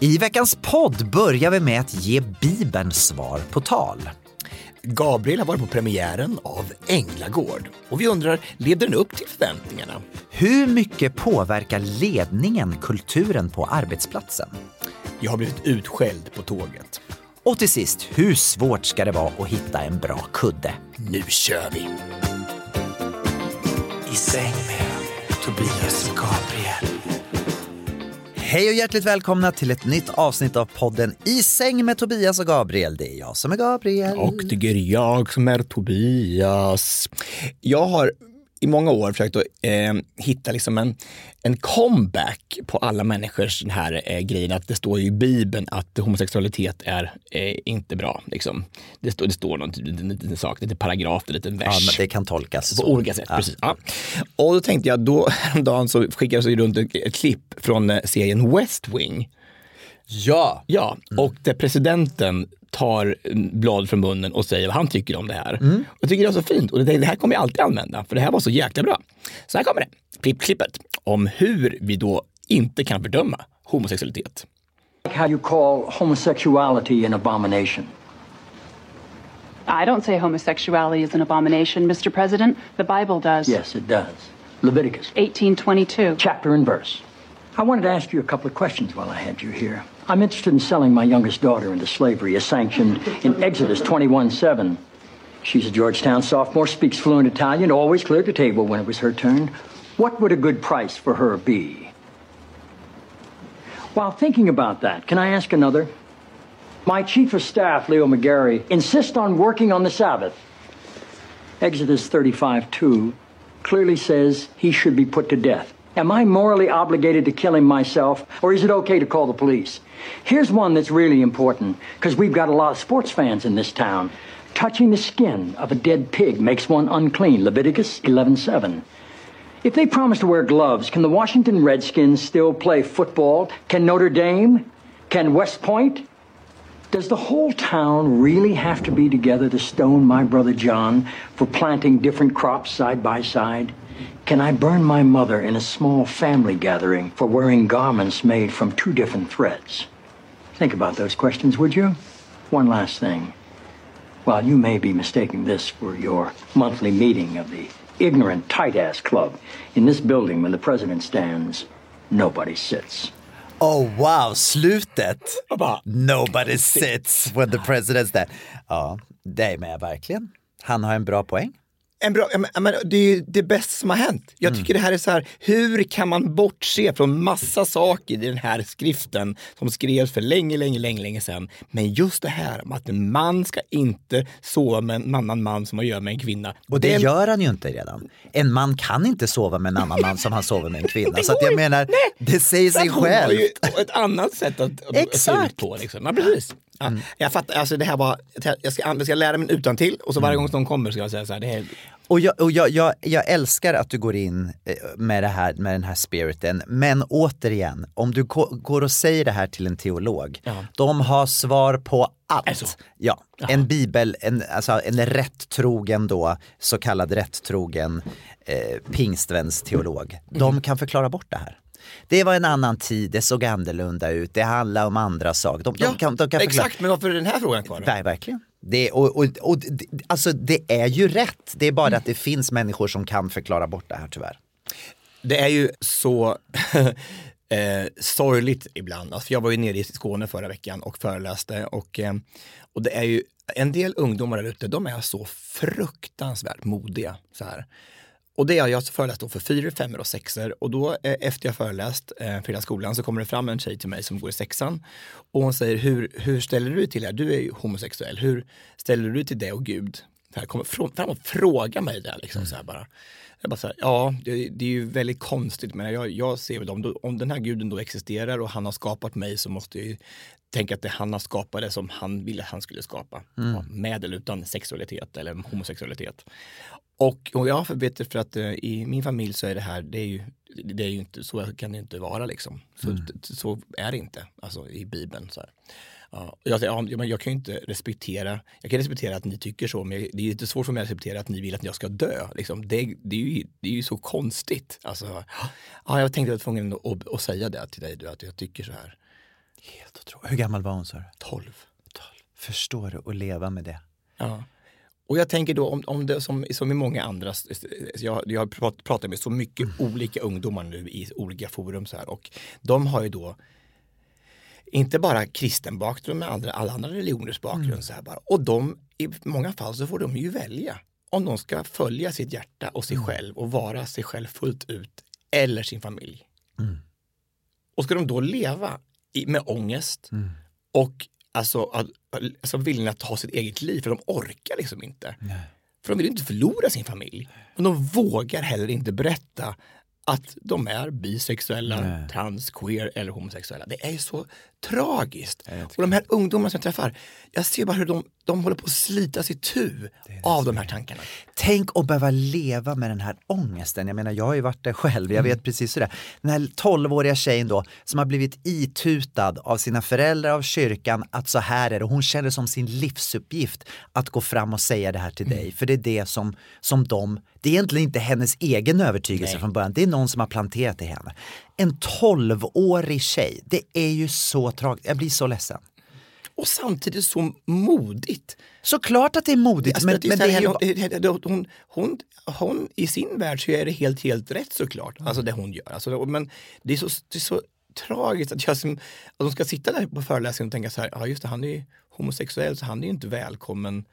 I veckans podd börjar vi med att ge Bibeln svar på tal. Gabriel har varit på premiären av Änglagård och vi undrar, levde den upp till förväntningarna? Hur mycket påverkar ledningen kulturen på arbetsplatsen? Jag har blivit utskälld på tåget. Och till sist, hur svårt ska det vara att hitta en bra kudde? Nu kör vi! I säng med Tobias och Gabriel. Hej och hjärtligt välkomna till ett nytt avsnitt av podden I säng med Tobias och Gabriel. Det är jag som är Gabriel. Och det är jag som är Tobias. Jag har i många år försökt att eh, hitta liksom en, en comeback på alla människors den här eh, grejen att det står ju i Bibeln att homosexualitet är eh, inte bra. Liksom. Det, står, det står någon liten, liten sak, lite paragraf, en liten vers. Ja, men det kan tolkas På så. olika sätt, Ja. precis. Ja. Och då tänkte jag, då häromdagen så skickades det runt ett, ett klipp från eh, serien West Wing. Ja. Ja, och där presidenten tar blad från munnen och säger vad han tycker om det här. Mm. Och jag tycker det är så fint och det, det här kommer jag alltid använda för det här var så jäkla bra. Så här kommer det, Klipp, klippet om hur vi då inte kan fördöma homosexualitet. how you call homosexuality an abomination. I don't say homosexuality is an abomination, Mr. President. The Bible does. Yes, it does. Leviticus, 1822. chapter and verse. I wanted to ask you a couple of questions while I had you here. I'm interested in selling my youngest daughter into slavery, as sanctioned in Exodus 21 7. She's a Georgetown sophomore, speaks fluent Italian, always cleared the table when it was her turn. What would a good price for her be? While thinking about that, can I ask another? My chief of staff, Leo McGarry, insists on working on the Sabbath. Exodus 35 2 clearly says he should be put to death. Am I morally obligated to kill him myself, or is it okay to call the police? Here's one that's really important, because we've got a lot of sports fans in this town. Touching the skin of a dead pig makes one unclean. Leviticus 11 7. If they promise to wear gloves, can the Washington Redskins still play football? Can Notre Dame? Can West Point? Does the whole town really have to be together to stone my brother John for planting different crops side by side? Can I burn my mother in a small family gathering for wearing garments made from two different threads? Think about those questions, would you? One last thing. While you may be mistaking this for your monthly meeting of the ignorant tight ass club, in this building when the president stands, nobody sits. Oh wow, slutet! Och Nobody sits when the president's there. Ja, det är med verkligen. Han har en bra poäng. En bra, men, det är ju det bästa som har hänt. Jag Mm. tycker det här är så här, hur kan man bortse från massa saker i den här skriften som skrevs för länge, länge, länge, länge sedan. Men just det här om att en man ska inte sova med en annan man som man gör med en kvinna. Och det Den- gör han ju inte redan. En man kan inte sova med en annan man som han sover med en kvinna. Det Så att jag menar, Nej. det säger sig hon har ju ett annat sätt att, att se ut på. Liksom. Ja, precis. Ja, Jag fattar, alltså det här var, jag ska, jag ska lära mig utan till och så varje gång de kommer ska jag säga så här, det är, Och, jag, och jag, jag, jag älskar att du går in eh, med, det här, med den här spiriten. Men återigen, om du gå- går och säger det här till en teolog, Ja. de har svar på allt. Alltså. Ja, en bibel, en, alltså en rättrogen då, så kallad rättrogen eh, pingstvänsteolog, de kan förklara bort det här. Det var en annan tid, det såg annorlunda ut, det handlar om andra saker. De, de kan, de kan förklara. exakt, men varför är den här frågan kvar? Nej, verkligen. Det, och, och, och, det- alltså det är ju rätt, det är bara att det finns människor som kan förklara bort det här tyvärr. Det är ju så eh, sorgligt ibland. Alltså jag var ju nere i Skåne förra veckan och föreläste och, eh, och det är ju en del ungdomar där ute, de är så fruktansvärt modiga. Så här. Och det är jag föreläst då för fyra, femmor och sexor och då eh, efter jag föreläst eh, för hela skolan så kommer det fram en tjej till mig som går i sexan och hon säger hur, hur ställer du dig till det här? Du är ju homosexuell, hur ställer du dig till det och Gud? Så här, kommer fram och frågar mig det liksom så här bara. Jag bara så här, ja, det, det är ju väldigt konstigt, men jag, jag ser väl om, om den här guden då existerar och han har skapat mig så måste jag ju tänka att det han har skapat det som han ville att han skulle skapa. Ja, med eller utan sexualitet eller homosexualitet. Och, och jag vet det för att eh, i min familj så är det här, det är ju, det är ju inte, så kan det inte vara liksom. Så, så är det inte, alltså i Bibeln. Så här. Ja, jag, ja, jag kan ju inte respektera, jag kan respektera att ni tycker så, men det är lite svårt för mig att respektera att ni vill att jag ska dö. Liksom. Det, det, är ju, det är ju så konstigt. Alltså, ja, jag tänkte att jag var tvungen att, att, säga det till dig, du, att jag tycker så här. Helt otroligt. Hur gammal var hon sa du? 12. Förstår du att leva med det? Ja. Och jag tänker då om, om det som, som i många andra, jag, jag har prat- pratat med så mycket olika ungdomar nu i olika forum så här och de har ju då inte bara kristen bakgrund men andra, alla andra religioners bakgrund. Så här bara. Och de, i många fall så får de ju välja om de ska följa sitt hjärta och sig själv och vara sig själv fullt ut eller sin familj. Och ska de då leva i, med ångest och alltså, att, alltså viljan att ta sitt eget liv för de orkar liksom inte. För de vill inte förlora sin familj. Men de vågar heller inte berätta att de är bisexuella, trans, queer eller homosexuella. Det är så tragiskt. Och de här ungdomarna som jag träffar, jag ser bara hur de, de håller på att slita sig tu av de här tankarna. Tänk att behöva leva med den här ångesten. Jag menar, jag har ju varit där själv. Jag vet precis hur det är. Den här 12-åriga tjejen då som har blivit itutad av sina föräldrar, av kyrkan, att så här är det. Hon känner som sin livsuppgift att gå fram och säga det här till dig. För det är det som, som de, det är egentligen inte hennes egen övertygelse från början. Det är någon som har planterat det i henne. En 12-årig tjej, det är ju så tragiskt. Jag blir så ledsen. Och samtidigt så modigt. Såklart att det är modigt, Alltså, men, det är men så det här, är hon, det- det- hon, hon, hon, I sin värld så är det helt, helt rätt såklart, alltså det hon gör. Alltså, men det är så, det är så tragiskt att, jag som, att de ska sitta där på föreläsningen och tänka så här, ja just det, han är ju homosexuell så han är ju inte välkommen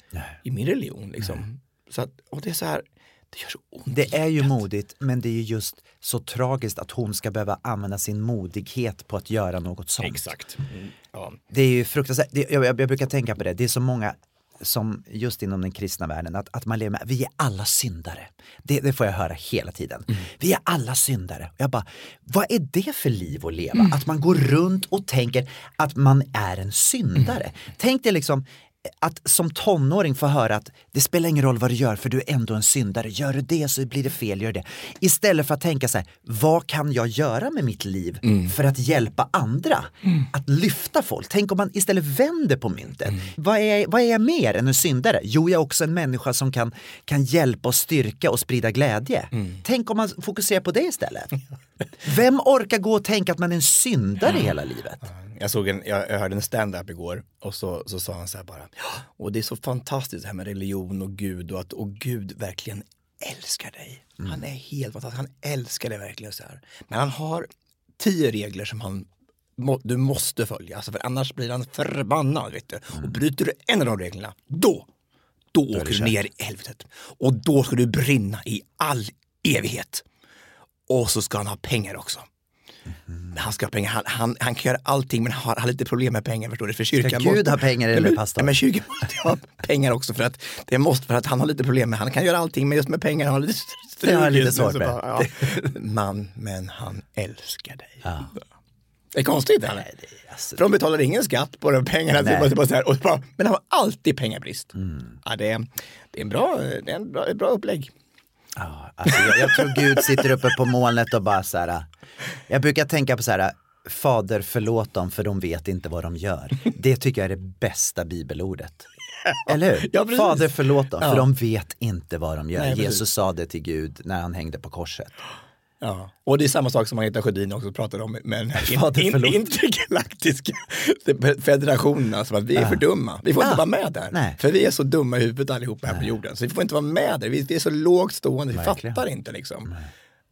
i min religion. Liksom. Så att, och det är så här, det gör så ont. Det är ju modigt, men det är ju just så tragiskt att hon ska behöva använda sin modighet på att göra något sånt. Exakt. Mm, ja. Det är ju fruktansvärt. Det, jag, jag, brukar tänka på det, det är så många som just inom den kristna världen, att, att man lever med, vi är alla syndare. Det, det får jag höra hela tiden. Vi är alla syndare. Jag bara, vad är det för liv att leva? Att man går runt och tänker att man är en syndare. Tänk dig liksom att som tonåring få höra att det spelar ingen roll vad du gör för du är ändå en syndare. Gör du det så blir det fel, gör det. Istället för att tänka så här, vad kan jag göra med mitt liv för att hjälpa andra? Att lyfta folk. Tänk om man istället vänder på myntet. Vad, är, vad är jag mer än en syndare? Jo, jag är också en människa som kan, kan hjälpa och styrka och sprida glädje. Tänk om man fokuserar på det istället. Vem orkar gå och tänka att man är en syndare hela livet? Jag, såg en, jag, jag hörde en stand-up igår och så, så sa han så här bara, "Ja, och det är så fantastiskt det här med religion och Gud och att och Gud verkligen älskar dig. Han är helt fantastisk, han älskar dig verkligen så här. Men han har tio regler som han må, du måste följa, alltså för annars blir han förbannad. Vet du. Och bryter du en av de reglerna, då, då åker du ner i helvetet. Och då ska du brinna i all evighet. Och så ska han ha pengar också. Han ska ha pengar, han, han, han kan göra allting men har, har lite problem med pengar förstår du. För kyrkan Gud måste- ha pengar eller pastor? Ja, men kyrkan måste ha pengar också för att det måste, för att han har lite problem med, han kan göra allting men just med pengar har lite strul. Det har lite svårt med. bara, ja. Man, men han älskar dig. Det är konstigt eller? Nej, det är alltså- För de betalar ingen skatt på de pengarna. Nej. Är bara så här, och bara, men han har alltid pengabrist. Ja, det, är, det är en bra, det är en bra, bra upplägg. Ja, alltså jag, jag tror Gud sitter uppe på molnet och bara så här. Jag brukar tänka på så här. Fader förlåt dem för de vet inte vad de gör. Det tycker jag är det bästa bibelordet. Eller hur? Ja. Fader förlåt dem för Ja. de vet inte vad de gör. Nej. Jesus sa det till Gud när han hängde på korset. Ja. Och det är samma sak som Agneta Sjödin också pratade om med den här in, in, intergalaktiska federationen. Alltså att vi är för dumma. Vi får inte Ja. vara med där. Nej. För vi är så dumma i huvudet allihopa här på jorden. Så vi får inte vara med där. Vi, vi är så lågt stående, vi Verkligen. fattar inte liksom.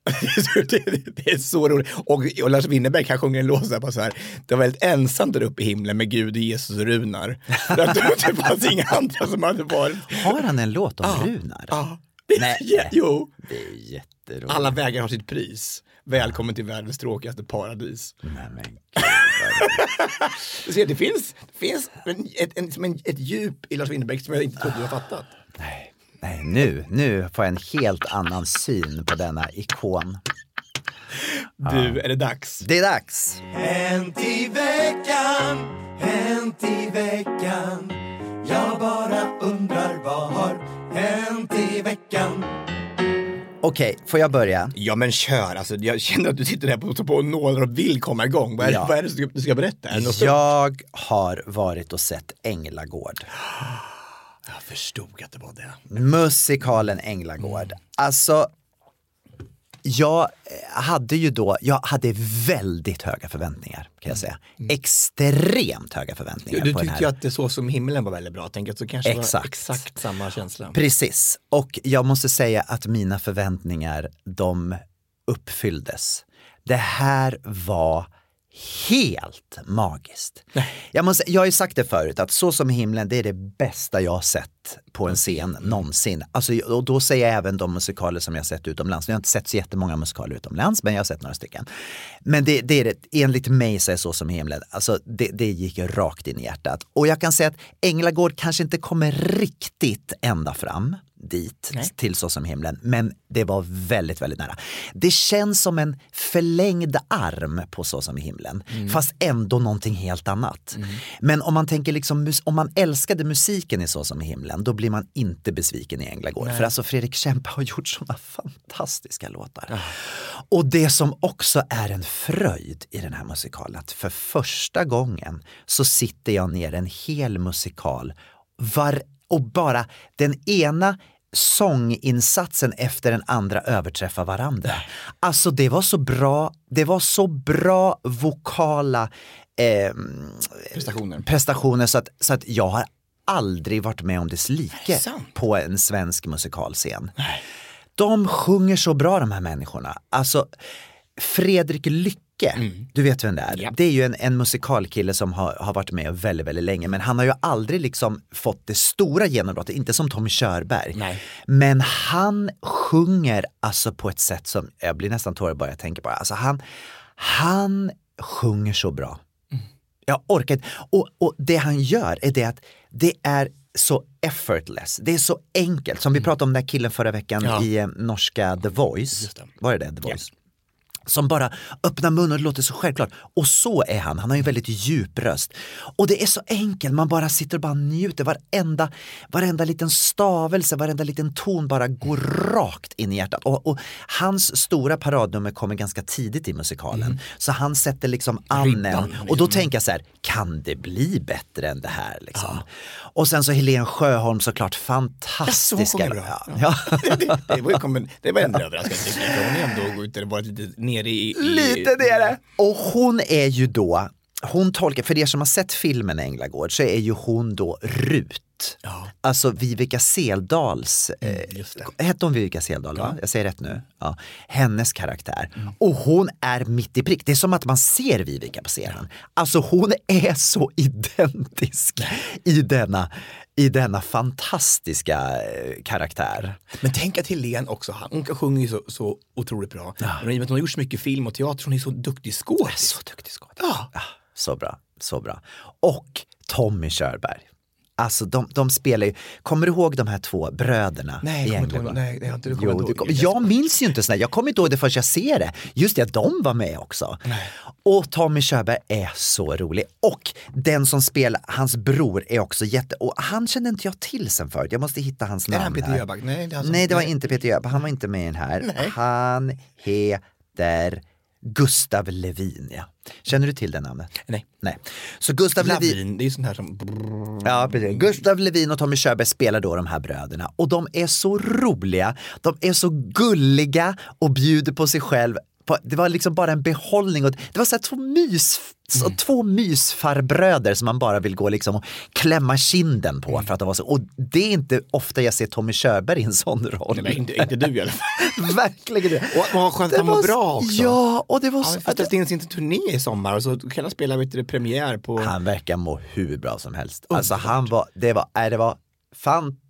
det, det är så roligt. Och, och Lars Winnerbäck han sjunger en låt bara så här. Det var väldigt ensamt där uppe i himlen med Gud Jesus och Runar. Det fanns inga andra som hade varit. Har han en låt om Runar? Ja. Nej. ja, jo. Det är jätteroligt. Alla vägar har sitt pris. Välkommen till världens tråkigaste paradis. Nej, men gud, Du ser, det finns, det finns en, ett, en, ett djup i Lars Winnerbäck som jag inte trodde du har fattat. nej, nej, nu, nu får jag en helt annan syn på denna ikon. Du, är det dags? Det är dags! Hänt i veckan, hänt i veckan Jag bara undrar vad har hänt i veckan Okej, får jag börja? Ja men kör, alltså, jag känner att du sitter där på, på nålar och vill komma igång. Vad är, Ja. vad är det du ska, du ska berätta? Är det något stort? Jag har varit och sett Änglagård. Jag förstod att det var det. Musikalen Änglagård. Alltså, jag eh, hade ju då, jag hade väldigt höga förväntningar kan jag säga. Extremt höga förväntningar Mm. Du på den tyckte ju att det så som himlen var väldigt bra. Tänk att så kanske Exakt. var exakt samma känsla. Precis, och jag måste säga att mina förväntningar de uppfylldes. Det här var helt magiskt. Jag, måste, jag har ju sagt det förut att Så som himlen det är det bästa jag har sett på en scen någonsin. Alltså, och då säger jag även de musikaler som jag har sett utomlands. Jag har inte sett så jättemånga musikaler utomlands men jag har sett några stycken. Men det, det är det, enligt mig så är Så som himlen, alltså det, det gick rakt in i hjärtat. Och jag kan säga att Änglagård kanske inte kommer riktigt ända fram dit till Så som himlen. Men det var väldigt, väldigt nära. Det känns som en förlängd arm på Så som himlen. Fast ändå någonting helt annat. Men om man tänker liksom, om man älskade musiken i Så som himlen, då blir man inte besviken i Änglagård. För alltså Fredrik Kempe har gjort sådana fantastiska låtar. Och det som också är en fröjd i den här musikalen, att för första gången så sitter jag ner en hel musikal var, och bara den ena sånginsatsen efter den andra överträffar varandra. Alltså det var så bra, det var så bra vokala ehm, Prestationer. prestationer så att, så att jag har aldrig varit med om dess like på en svensk musikalscen. De sjunger så bra de här människorna. Alltså Fredrik Lycke, du vet vem det är? Ja. Det är ju en, en musikalkille som har, har varit med väldigt, väldigt länge men han har ju aldrig liksom fått det stora genombrottet, inte som Tommy Körberg. Nej. Men han sjunger alltså på ett sätt som, jag blir nästan tårig bara jag tänker på det. Alltså han, han sjunger så bra. Jag orkar inte. Och, och det han gör är det att det är så effortless. Det är så enkelt. Som vi pratade om den här killen förra veckan Ja. i eh, norska The Voice. Var det det? The Voice? Som bara öppnar munnen och det låter så självklart. Och så är han, han har ju en väldigt djup röst. Och det är så enkelt, man bara sitter och bara njuter. Varenda, varenda liten stavelse, varenda liten ton bara går rakt in i hjärtat. Och, och hans stora paradnummer kommer ganska tidigt i musikalen. Så han sätter liksom annen. Ribban, Och då liksom. tänker jag så här, kan det bli bättre än det här? Liksom? Och sen så Helene Sjöholm såklart, fantastiska. sjunger bra. Ja. det, det, var ju det var överraskning. För hon är ändå ute, varit lite nere i... i Lite nere. Och hon är ju då, hon tolkar, för er som har sett filmen Änglagård så är ju hon då Rut. Ja. Alltså Vivica Seldals, eh, just det. hette hon Vivica Seldal? Va? Jag säger rätt nu. Ja. Hennes karaktär. Och hon är mitt i prick. Det är som att man ser Vivica på scenen. Alltså hon är så identisk i denna, i denna fantastiska eh, karaktär. Men tänk att Helene också, hon sjunger ju så, så otroligt bra. Men i och med att hon har gjort så mycket film och teater, hon är så duktig skådis. Så duktig skådis. Ja. Ja, så bra, så bra. Och Tommy Körberg. Alltså de, de spelar ju, kommer du ihåg de här två bröderna Nej, i jag kommer inte ihåg- nej, inte du Jo, du kommer- jag minns ju inte sådär, jag kommer inte ihåg det förrän jag ser det. Just det, de var med också. Och Tommy Körberg är så rolig. Och den som spelar, hans bror är också jätte, och han kände inte jag till sen förut. Jag måste hitta hans Är namn han Peter. Jöback? Nej, det är han som- Nej, det var nej. inte Peter Jöback, han var inte med i den här. Han heter Gustav Levin, ja. Känner du till det namnet? Nej. Nej. Så Gustav Levin, Lavin, det är ju sånt här som... Ja, precis. Gustav Levin och Tommy Körberg spelar då de här bröderna och de är så roliga, de är så gulliga och bjuder på sig själv. Det var liksom bara en behållning och det var så två mys, så två mysfarbröder som man bara vill gå liksom och klämma kinden på för att de var så. Och det är inte ofta jag ser Tommy Körberg i en sån roll. Nej, inte, inte du i alla fall. Verkligen det. Och vad skönt att han mår bra också. Ja, och det var så... vi får ställt in sin turné i sommar och så kan han spela vet premiär på... Han verkar må hur bra som helst. Alltså han var, det var, nej, det var fantastiskt.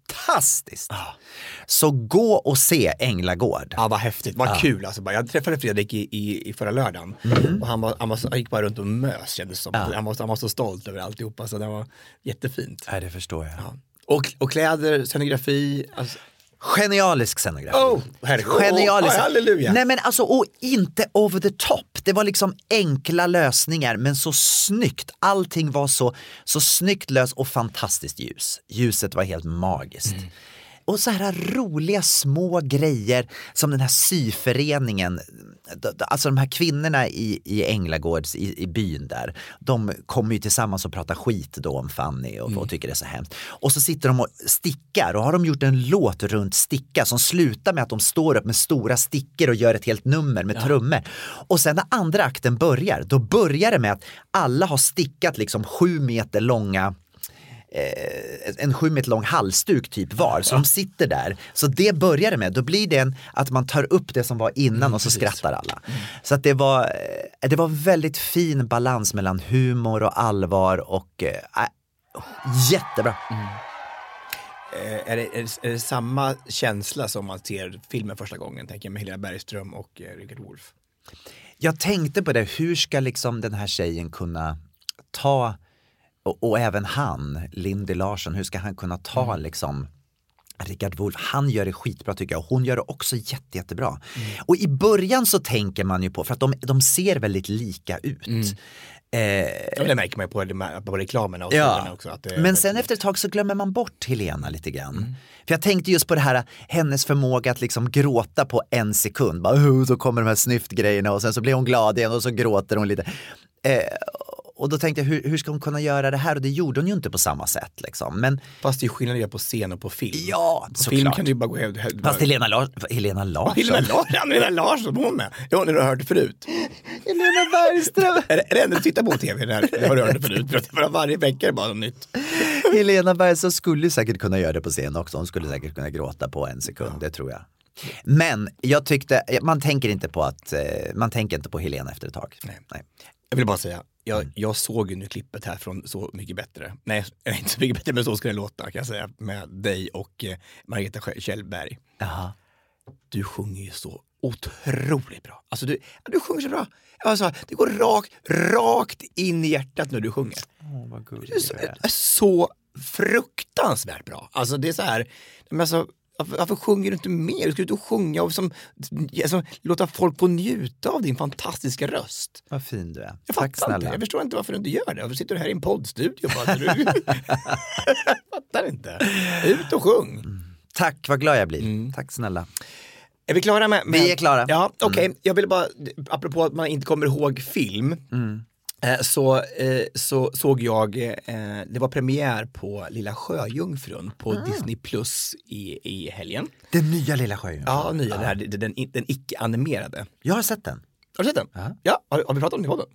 Så gå och se Änglagård. Ja, vad häftigt, vad kul alltså. Jag träffade Fredrik i, i, i förra lördagen Mm. och han, var, han, var, han gick bara runt och mös kändes som. Han, var, han var så stolt över alltihopa så det var jättefint. Nej, det förstår jag. Och, och kläder, scenografi, alltså, Genialisk scenografi. Oh. Genialisk. Oh, halleluja. Nej men alltså, och inte over the top. Det var liksom enkla lösningar men så snyggt. Allting var så, så snyggt löst och fantastiskt ljus. Ljuset var helt magiskt. Mm. Och så här roliga små grejer som den här syföreningen, alltså de här kvinnorna i, i Änglagårds, i, i byn där, de kommer ju tillsammans och pratar skit då om Fanny och, och tycker det är så hemskt. Och så sitter de och stickar och har de gjort en låt runt sticka som slutar med att de står upp med stora stickor och gör ett helt nummer med trummor. Och sen när andra akten börjar, då börjar det med att alla har stickat liksom sju meter långa en sju meter lång halsduk typ var, så de sitter där. Så det börjar det med, då blir det en, att man tar upp det som var innan och så skrattar alla. Så att det var, eh, det var väldigt fin balans mellan humor och allvar och eh, jättebra. eh, är, det, är, det, är det samma känsla som man ser filmen första gången, tänker jag med Helena Bergström och eh, Richard Wolff? Jag tänkte på det, hur ska liksom den här tjejen kunna ta, och, och även han, Lindy Larsson, hur ska han kunna ta liksom Richard Wolff, han gör det skitbra tycker jag och hon gör det också jätte, jättebra. Och i början så tänker man ju på, för att de, de ser väldigt lika ut. Eh, Ja, det märker man ju på, på reklamerna och Ja, också. Att det, men sen efter ett tag så glömmer man bort Helena lite grann. För jag tänkte just på det här, hennes förmåga att liksom gråta på en sekund. Bara, "Oh", så kommer de här snyftgrejerna och sen så blir hon glad igen och så gråter hon lite. Eh, och då tänkte jag, hur, hur ska hon kunna göra det här? Och det gjorde hon ju inte på samma sätt. Liksom. Men Fast det är skillnad på scen och på film. ja, på film såklart. kan du bara gå hem. Fast Helena, Lars, Helena Larsson. Helena Larsson, Helena Larsson, hon med. Ja, hon har du hört det förut. Helena Bergström. Är det, det enda du tittar på tv? När, har du hört det förut? För bara varje vecka är det bara något nytt. Helena Bergström skulle säkert kunna göra det på scen också. Hon skulle säkert kunna gråta på en sekund, det tror jag. Men jag tyckte, man tänker inte på att, eh, man tänker inte på Helena efter ett tag. Nej. Jag vill bara säga, jag, jag såg ju nu klippet här från Så mycket bättre. Nej, inte Så mycket bättre, men så ska det låta kan jag säga. Med dig och eh, Margareta Kjell- Kjellberg. Jaha. Du sjunger ju så otroligt bra. Alltså du, du sjunger så bra. Alltså, det går rakt, rakt in i hjärtat när du sjunger. Åh, vad Du är gulligt så, så fruktansvärt bra. Alltså det är så här, men alltså, varför, varför sjunger du inte mer? Du ska ut och sjunga och som, alltså, låta folk få njuta av din fantastiska röst. Vad fin du är. Jag Tack fattar inte. snälla. Jag förstår inte varför du inte gör det. Varför sitter du här i en poddstudio? Bara, du... jag fattar inte. Ut och sjung. Tack, vad glad jag blir. Tack snälla. Är vi klara med? med... Vi är klara. Ja, okej. Jag vill bara, apropå att man inte kommer ihåg film. eh, Så, eh, så såg jag, eh, det var premiär på Lilla Sjöjungfrun på Disney Plus i, i helgen. Den nya Lilla Sjöjungfrun. Ja, nya, Den, här, den, den, den icke-animerade. Jag har sett den. Har du sett den? Ja. Ja, har, har vi pratat om den i podden?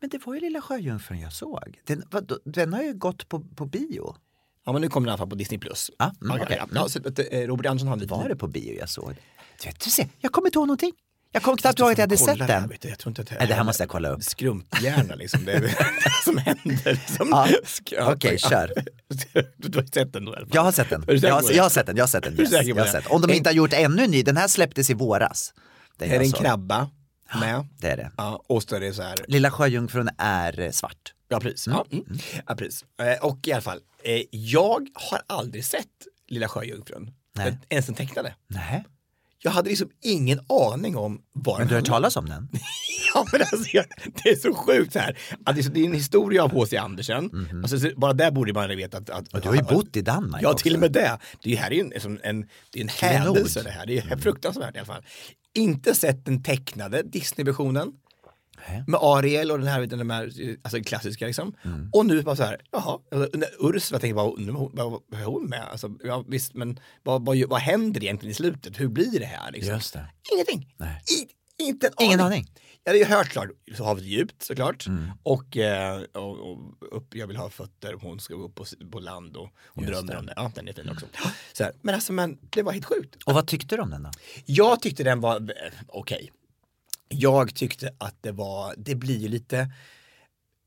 Men det var ju Lilla Sjöjungfrun jag såg. Den, vad, den har ju gått på, på bio. Ja, men nu kommer den i alla fall på Disney Plus. Ah, mm, okej. ja. Ja, eh, Robert Andersson har lite Var det på bio jag såg? Du vet, du ser, jag kommer inte ihåg någonting. Jag kommer knappt ihåg att jag hade sett det här, den. du. Jag tror inte att Nej, det här måste jag kolla upp. Skrumphjärna liksom. Det är det som händer. Liksom. Ja, okej, kör. Du, har sett den då i alla fall? Jag har sett den. Jag har, det? jag har sett den. Jag har sett den. Yes, jag har det? sett. Om de inte har gjort ännu ny, den här släpptes i våras. Det Är det en krabba med? Det är det. Ja, och så är det så här. Lilla Sjöjungfrun är eh, svart. Ja, precis. Ja, mm. ja, precis. Eh, Och i alla fall, eh, jag har aldrig sett Lilla Sjöjungfrun. Nej. Ens den tecknade. Nej. Jag hade liksom ingen aning om vad Men du har hört talas om den? Ja, men alltså, det är så sjukt så här. Att det, är en historia av H.C. Andersen. Alltså, så- bara där borde man veta att... att Och du har ju bott i Danmark Ja, också. till och med det. Det är här är ju en, som en, det är en händelse det här. Det är fruktansvärt i alla fall. inte sett den tecknade Disney-versionen. Med Ariel och den här, den här alltså klassiska liksom. Och nu bara så här, jaha, alltså, när Ursula tänker bara, vad, vad är hon med? Alltså, ja, visst, men vad, vad, vad händer egentligen i slutet? Hur blir det här? Liksom? Det. Ingenting. Nej. I, inte en Ingen aning. Jag har ju hört klart, så havet är djupt såklart. Mm. Och, eh, och, och upp, jag vill ha fötter, hon ska gå upp på, på land och hon Just drömmer det. om det. Ja, den är fin också. Så här, men alltså, men det var helt sjukt. Och vad tyckte du om den då? Jag tyckte den var eh, okej. Jag tyckte att det var, det blir ju lite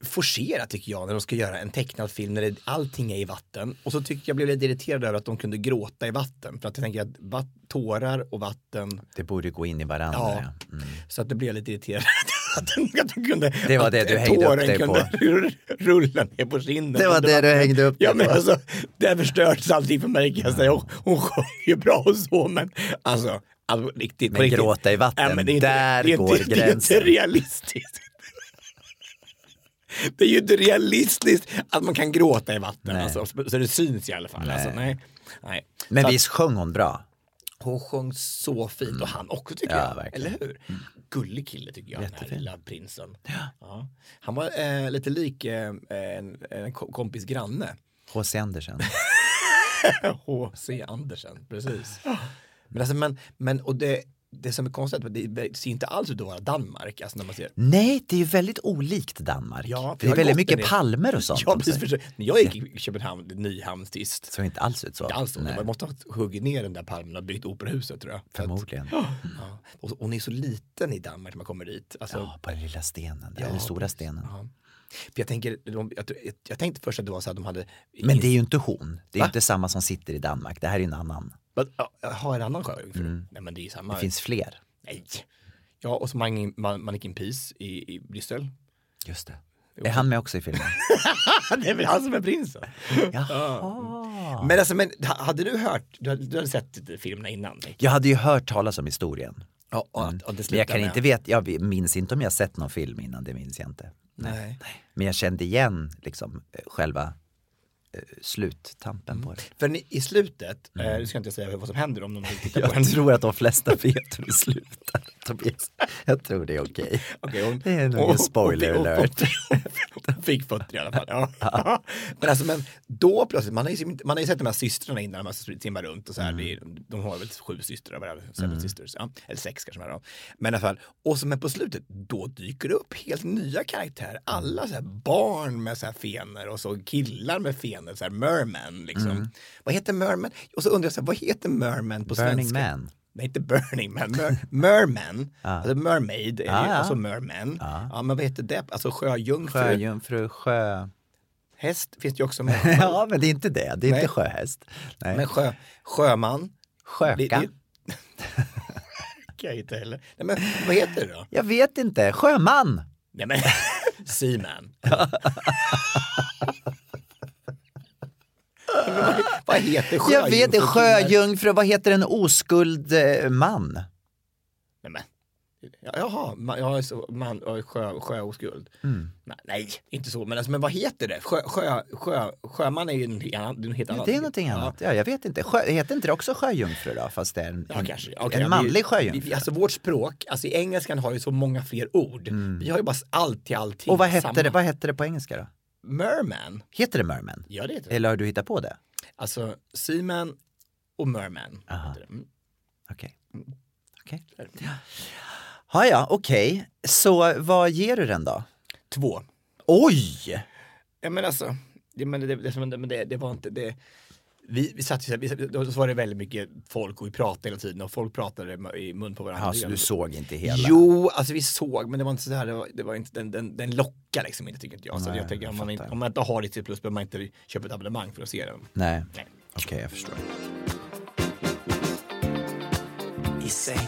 forcerat tycker jag när de ska göra en tecknad film när det, allting är i vatten. Och så tycker jag blev lite irriterad över att de kunde gråta i vatten. För att jag tänker att vatt, tårar och vatten, Det borde gå in i varandra. Ja. Ja. Mm. så att det blev lite irriterad. att, de- att de kunde, Det var det du hängde upp dig kunde rulla ner på kinden. Det var det du hängde upp Ja dig men på. alltså, det förstördes allting för mig kan jag säga. Hon, hon sjöng ju bra och så men alltså, alltså riktigt. Men riktigt. gråta i vatten, är inte- där det är går inte, Det är gränsen. inte realistiskt. Det är ju inte realistiskt att man kan gråta i vatten, Nej. alltså, så det syns i alla fall. Alltså, nej. Nej. Men Så att visst sjöng hon bra? hon sjöng så fint och han också tycker Ja, jag. verkligen. Eller hur? Gullig kille tycker jag, den här Jättefin. lilla prinsen. Ja. Han var eh, lite lik eh, en, en ko- kompis granne. H.C. Andersen. H.C. Andersen, precis. Men, alltså, men, men och det, det som är konstigt, det ser inte alls ut att vara Danmark, alltså när man ser Nej, det är ju väldigt olikt Danmark. Ja, det är väldigt mycket palmer och sånt. Ja, precis. när jag gick i Köpenhamn, Nyhamn sist, såg inte alls ut så. inte alls så. Man måste ha huggit ner den där palmen och byggt operahuset tror jag. För att- Förmodligen. Ja. Och hon är så liten i Danmark när man kommer dit. Alltså, Ja, på den lilla stenen, där, Ja, den stora stenen. Ja. För jag, tänker, de, jag, jag tänkte först att det var så att de hade... Men det är ju inte hon. Det är ju inte samma som sitter i Danmark. Det här är en annan. Men, ja, Har en annan sjöjungfru? Nej men det är samma. Mm. Det finns fler. Nej. Ja och så Mannequin, Man- Mannequin Peace i, i Bryssel. Just det. Är han med också i filmen? det är väl han som är prinsen. Jaha. Men alltså, men, ha- hade du hört, du hade, du hade sett filmerna innan? Nick? Jag hade ju hört talas om historien. Ja, och, att- och det Men jag slutar kan med- inte veta, jag minns inte om jag sett någon film innan, det minns jag inte. Nej. Men jag kände igen liksom eh, själva sluttampen Mm. på det. För ni, i slutet, eh, nu ska jag inte säga vad som händer om någon vill titta på den. Jag tror att de flesta vet hur det slutar. Tobias. Jag tror det är okej. Okej, hon, Det är nog ingen spoiler hon- hon- alert. Hon fick fötter i alla fall. Ja. Men alltså, men då plötsligt, man har, ju, man har ju sett de här systrarna innan man simmar runt och så här, Mm. är, de har väl sju systrar, det? seven sisters, ja. eller sex kanske. då. Men i alla fall, och så men på slutet, då dyker det upp helt nya karaktärer. Alla så här barn med så här fenor och så killar med fenor, så här merman liksom. Mm. Vad heter merman? Och så undrar jag, så här, vad heter merman på Burning svenska? Man. Nej, inte Burning Man, mer, Merman, Ja. alltså Mermaid, är Ja, ju, alltså Merman. Ja. men vad heter det? Alltså sjöjungfru, Sjöjungfru, sjö... häst finns det ju också med. Ja, men det är inte det. Det är Nej. inte sjöhäst. Nej. Men sjö, sjöman. Sjöka? Det- det- kan jag inte heller. Nej, men vad heter det då? Jag vet inte. Sjöman! Nej men, Seaman. Vad, heter sjöjungfru? Jag vet inte. Sjöjungfru, vad heter en oskuld eh, man? Nej men. Ja, Jaha, man, ja, så, man, ja, sjö, sjöoskuld. Mm. Nej, nej, inte så. Men, alltså, men vad heter det? Sjö, sjö, sjö, sjöman är ju är, helt annat. Det är någonting annat. Ja, jag vet inte. Sjö, heter inte det också sjöjungfru då? Fast det är en, Ja, en, kanske. Okej, en ja, vi- manlig sjöjungfru. vi- Alltså vårt språk, alltså i engelskan har ju så många fler ord. Vi har ju bara allt till allting. Mm. Och vad hette, det, vad hette det på engelska då? Merman. Heter det merman? Ja, det heter det. Eller har du hittat på det? Alltså Seaman och Merman. Mm. Okej. Okej. Ja, ja, okej. Så vad ger du den då? Två. Oj! Ja men alltså, det, men det, det, det, det var inte det. Vi, vi satt ju så här, vi, satt- då så var det väldigt mycket folk och vi pratade hela tiden och folk pratade i mun på varandra. Ja, så du såg inte hela? Jo, alltså vi såg, men det var inte så här, det var, det var inte, den, den, den lockar liksom inte tycker inte jag. Så Nej, jag tänker om man, inte, om man inte har Disney Plus behöver man inte köpa ett abonnemang för att se den. Nej, okej jag förstår. I säng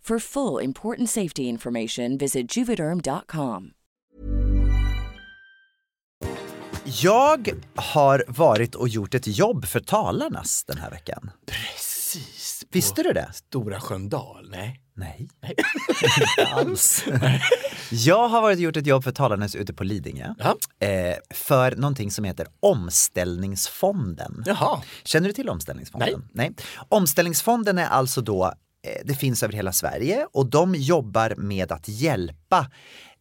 For full important safety information, visit juvederm.com. Jag har varit och gjort ett jobb för Talarnas den här veckan. Precis. Visste du det? Stora Sköndal? Nej. Nej, inte alls. Jag har varit och gjort ett jobb för Talarnas ute på Lidingö. Eh, för någonting som heter Omställningsfonden. Jaha. Känner du till Omställningsfonden? Nej. Omställningsfonden är alltså då, det finns över hela Sverige och de jobbar med att hjälpa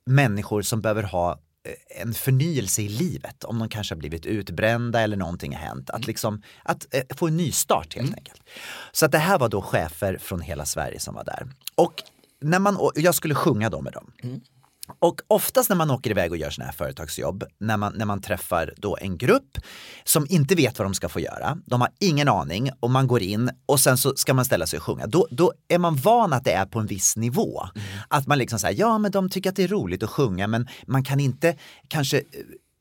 människor som behöver ha eh, en förnyelse i livet, om de kanske har blivit utbrända eller någonting har hänt. Att, liksom, att eh, få en ny start helt enkelt. Så att det här var då chefer från hela Sverige som var där. Och när man, och jag skulle sjunga då med dem. Och oftast när man åker iväg och gör sådana här företagsjobb, när man, när man träffar då en grupp som inte vet vad de ska få göra, de har ingen aning och man går in och sen så ska man ställa sig och sjunga. Då, då är man van att det är på en viss nivå. Att man liksom säger, ja men de tycker att det är roligt att sjunga men man kan inte kanske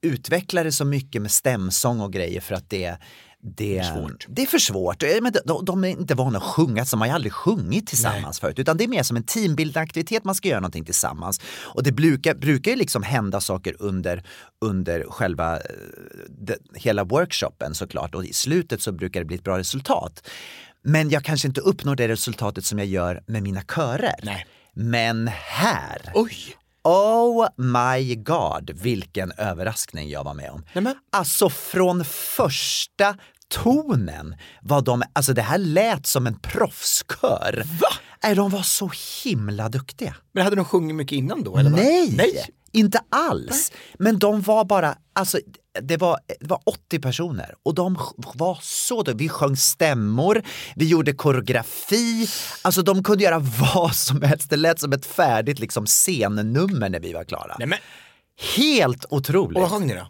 utveckla det så mycket med stämsång och grejer för att det det, det är för svårt. Eh, Men de, de är inte vana att sjunga, så de har aldrig sjungit tillsammans förut. Utan det är mer som en teambildande aktivitet, man ska göra någonting tillsammans. Och det brukar, brukar liksom hända saker under, under själva eh, det, hela workshopen såklart. Och i slutet så brukar det bli ett bra resultat. Men jag kanske inte uppnår det resultatet som jag gör med mina körer. Men här, Oj! Oh my god, vilken överraskning jag var med om. Alltså från första tonen var de, alltså det här lät som en proffskör. Va? Nej, de var så himla duktiga. Men hade de sjungit mycket innan då? Eller vad? Nej, Nej! Inte alls. Men de var bara, alltså det var, det var 80 personer och de var så duktiga. Vi sjöng stämmor, vi gjorde koreografi, alltså de kunde göra vad som helst. Det lät som ett färdigt liksom, scennummer när vi var klara. Nej, men... Helt otroligt. Och vad sjöng ni då?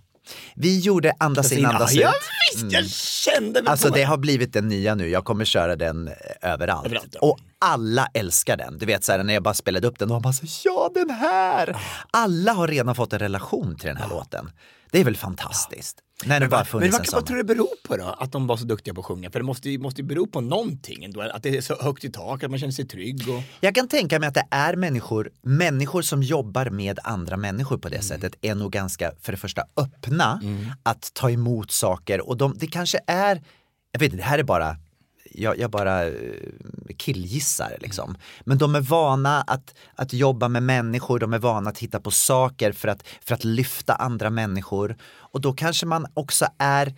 Vi gjorde Andas in, andas ut. Ja, visst, jag kände mig Alltså det har blivit den nya nu, jag kommer köra den eh, överallt. Överallt, ja. Och alla älskar den. Du vet så här, när jag bara spelade upp den, och bara så ja den här! Alla har redan fått en relation till den här låten. Det är väl fantastiskt. När det bara Men vad, vad tror du det beror på då? Att de var så duktiga på att sjunga? För det måste ju, måste ju bero på någonting ändå. Att det är så högt i tak, att man känner sig trygg. Och... Jag kan tänka mig att det är människor, människor som jobbar med andra människor på det Mm. sättet är nog ganska, för det första, öppna att ta emot saker och de, det kanske är, jag vet inte, det här är bara jag, jag bara eh, killgissar liksom. Men de är vana att, att jobba med människor, de är vana att hitta på saker för att, för att lyfta andra människor. Och då kanske man också är eh,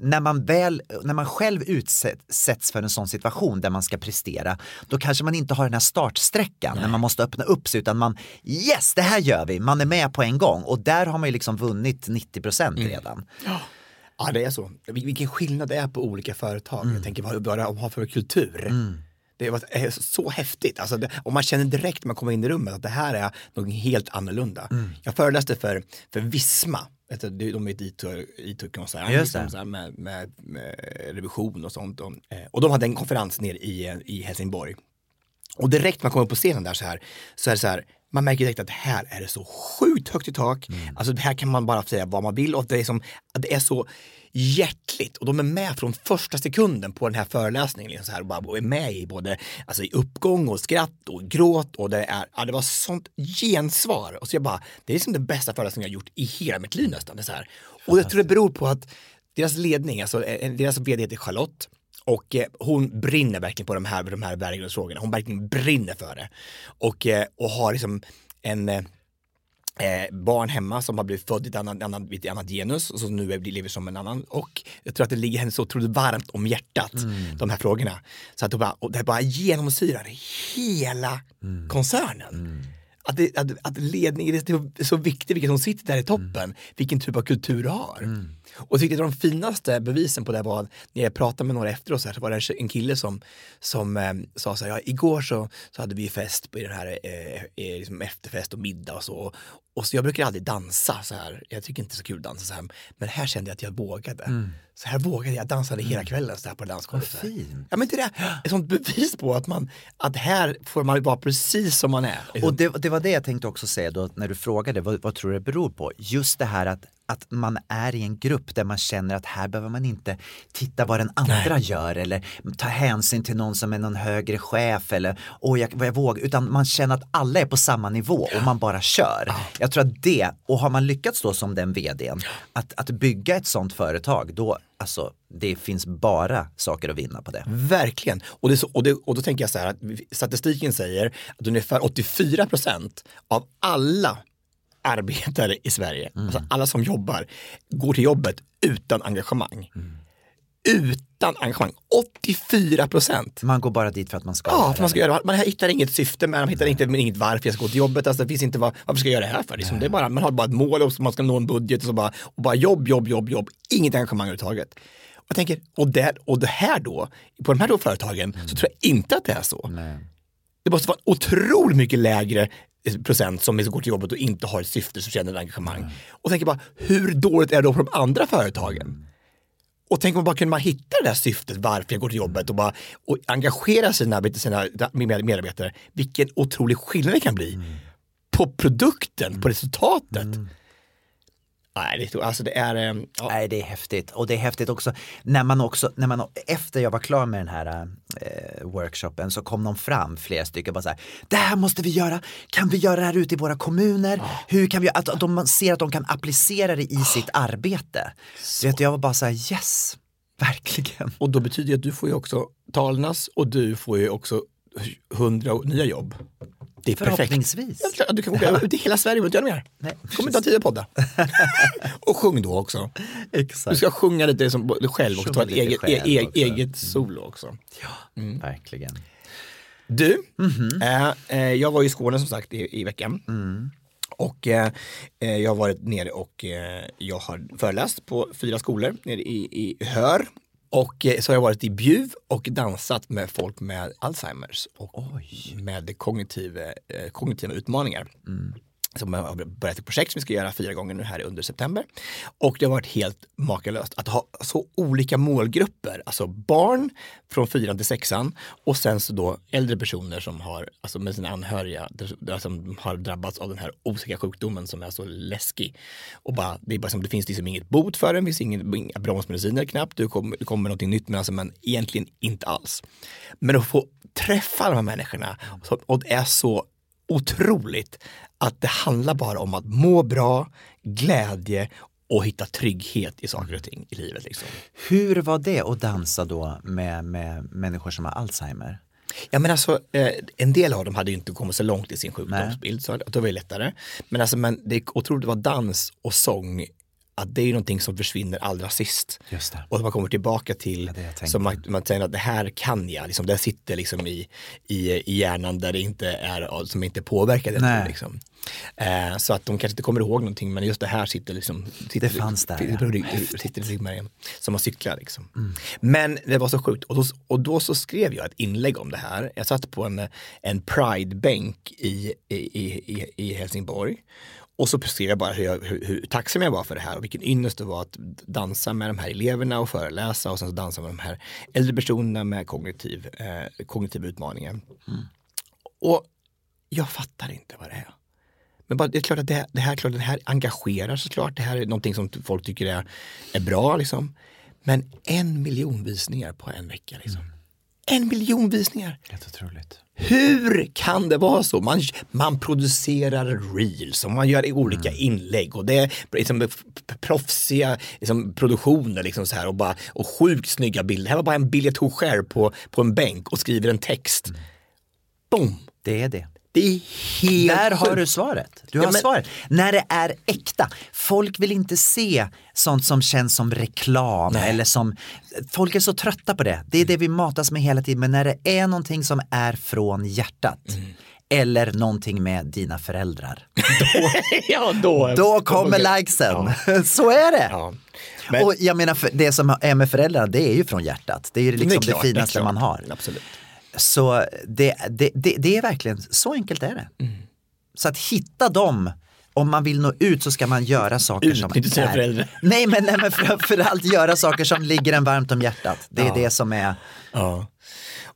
när man väl, när man själv utsätts för en sån situation där man ska prestera, då kanske man inte har den här startsträckan när man måste öppna upp sig utan man, yes det här gör vi, man är med på en gång och där har man ju liksom vunnit 90% redan. Ja, det är så. Vil- Vilken skillnad det är på olika företag. Mm. Jag tänker vad vad de har för kultur. Det var eh, så häftigt. Alltså det, och man känner direkt när man kommer in i rummet att det här är något helt annorlunda. Mm. Jag föreläste för, för Visma. Vet du, De är ett IT-koncern liksom med, med, med revision och sånt. Och, eh, och de hade en konferens nere i, i Helsingborg. Och direkt när man kommer upp på scenen där så här, så är det så här, man märker direkt att här är det så sjukt högt i tak. Mm. Alltså här kan man bara säga vad man vill och det är, som, det är så hjärtligt och de är med från första sekunden på den här föreläsningen. Liksom så här, och bara och är med i både alltså, i uppgång och skratt och gråt och det, är, ja, det var sånt gensvar. Och så jag bara, det är liksom den bästa föreläsningen jag gjort i hela mitt liv nästan. Det så här. Och jag tror det beror på att deras ledning, alltså eh, deras vd heter Charlotte och eh, hon brinner verkligen på de här, de här värdegrundsfrågorna. Hon verkligen brinner för det. Och, eh, och har liksom en eh, eh, barn hemma som har blivit född i ett annat, annat, ett annat genus och som nu lever som en annan. Och jag tror att det ligger henne så otroligt varmt om hjärtat, de här frågorna. Så att det bara, och det bara genomsyrar hela koncernen. Att, det, att, att ledningen är så viktig, vilken som sitter där i toppen, vilken typ av kultur du har. Och tyckte att de finaste bevisen på det var när jag pratade med några efteråt så, här, så var det en kille som, som eh, sa så här, ja, igår så, så hade vi fest på den här eh, eh, liksom efterfest och middag och så. Och så jag brukar aldrig dansa så här, jag tycker inte det är så kul att dansa så här, men här kände jag att jag vågade. Så här vågade jag, dansade hela kvällen så här på dansgolvet. så här. Ja men det är ett sånt bevis på att man, att här får man vara precis som man är. Och det, det var det jag tänkte också säga då när du frågade vad, vad tror du det beror på? Just det här att, att man är i en grupp där man känner att här behöver man inte titta vad den andra gör eller ta hänsyn till någon som är någon högre chef eller åh jag, vad jag vågar, utan man känner att alla är på samma nivå och man bara kör. Jag tror att det, och har man lyckats då som den vdn, att, att bygga ett sånt företag, då alltså det finns bara saker att vinna på det. Verkligen. Och, det så, och, det, och då tänker jag så här att statistiken säger att ungefär 84 procent av alla arbetare i Sverige, alltså alla som jobbar, går till jobbet utan engagemang. Utan engagemang. 84 procent. Man går bara dit för att man ska. Ja, för man ska göra Man hittar inget syfte med man hittar inte, inget varför jag ska gå till jobbet. Alltså, det finns inte vad, varför ska jag göra det här för? Liksom, det är bara, man har bara ett mål och man ska nå en budget och så bara, och bara jobb, jobb, jobb, jobb. Inget engagemang överhuvudtaget. Och jag tänker, och, där, och det här då, på de här två företagen så tror jag inte att det är så. Det måste vara otroligt mycket lägre procent som går till jobbet och inte har ett syfte som känner ett engagemang. Och tänker bara, hur dåligt är det då på de andra företagen? Och tänk om bara kunde man hitta det där syftet varför jag går till jobbet och bara och engagera sina, sina medarbetare. Vilken otrolig skillnad det kan bli. På produkten, på resultatet. Nej, det, alltså det är... eh, Ja. Nej, det är häftigt. Och det är häftigt också när man också, när man, efter jag var klar med den här eh, workshopen så kom de fram flera stycken bara så här, det här måste vi göra, kan vi göra det här ute i våra kommuner? Hur kan vi, att, att de ser att de kan applicera det i sitt arbete. Så vet, du, jag var bara så här, yes, verkligen. Och då betyder det att du får ju också Talnas och du får ju också hundra nya jobb. Det är perfekt. Förhoppningsvis. Ja, klart, Du kan åka ut i hela Sverige och inte göra mer. Nej, kommer ta tio poddar. och sjung då också. Du Exakt. ska sjunga lite som du själv och ta ett eget, e- e- också. eget solo också. Verkligen. Du, Mhm. eh, eh, jag var i Skåne som sagt i, i veckan. Mm. Och eh, eh, jag har varit nere och eh, jag har föreläst på fyra skolor nere i, i Hör. Och eh, så har jag varit i Bjuv och dansat med folk med Alzheimers och med kognitiva, eh, kognitiva utmaningar. Som har börjat ett projekt som vi ska göra fyra gånger nu här under september. Och det har varit helt makalöst att ha så olika målgrupper, alltså barn från fyran till sexan och sen så då äldre personer som har, alltså med sina anhöriga, som har drabbats av den här osäkra sjukdomen som är så läskig. Och bara, det, är bara som, det finns liksom inget bot för den, det finns ingen, inga bromsmediciner knappt, det kommer, det kommer någonting nytt men, alltså, men egentligen inte alls. Men att få träffa de här människorna och det är så otroligt att det handlar bara om att må bra, glädje och hitta trygghet i saker och ting i livet. Liksom. Hur var det att dansa då med, med människor som har Alzheimer? Ja men alltså, eh, en del av dem hade ju inte kommit så långt i sin sjukdomsbild, så det var ju lättare. Men alltså, men det är otroligt, var dans och sång att det är ju någonting som försvinner allra sist. Och man kommer tillbaka till, tänkte. som man, man säger att det här kan jag, liksom, det sitter liksom i, i, i hjärnan där det inte är, som inte påverkar det. Liksom. Eh, så att de kanske inte kommer ihåg någonting men just det här sitter liksom sitter, Det fanns där, sitter, ja. sitter i ryggmärgen. Som man cyklar liksom. Men det var så sjukt och då, och då så skrev jag ett inlägg om det här. Jag satt på en, en Pride-bänk i, i, i, i Helsingborg. Och så skrev jag bara hur, jag, hur, hur tacksam jag var för det här och vilken ynnest det var att dansa med de här eleverna och föreläsa och sen så dansa med de här äldre personerna med kognitiv, eh, kognitiva utmaningar. Och jag fattar inte vad det är. Men bara, det är klart att det, det här, klart, det här engagerar såklart. Det här är någonting som folk tycker är, är bra. Liksom. Men en miljon visningar på en vecka. Liksom. En miljon visningar! Helt otroligt. Hur kan det vara så? Man, man producerar reels och man gör olika inlägg och det är liksom proffsiga liksom, produktioner liksom så här, och, bara, och sjukt snygga bilder. Det här var bara en bild jag tog själv på, på en bänk och skriver en text. Boom! Det är det. Det är helt Där har du svaret. Du Ja, har men- svaret. När det är äkta. Folk vill inte se sånt som känns som reklam eller som, folk är så trötta på det. Det är det vi matas med hela tiden. Men när det är någonting som är från hjärtat eller någonting med dina föräldrar. ja, då, Då kommer likesen. Så är det. Ja. Men- Och jag menar, det som är med föräldrarna, det är ju från hjärtat. Det är ju liksom det, klart, är finaste klart. man har. Absolut. Så det, det, det, det är verkligen, så enkelt är det. Mm. Så att hitta dem, om man vill nå ut så ska man göra saker som Utnyttja sina föräldrar. Nej men, nej, men framförallt göra saker som ligger en varmt om hjärtat. Det är Ja. det som är, Ja.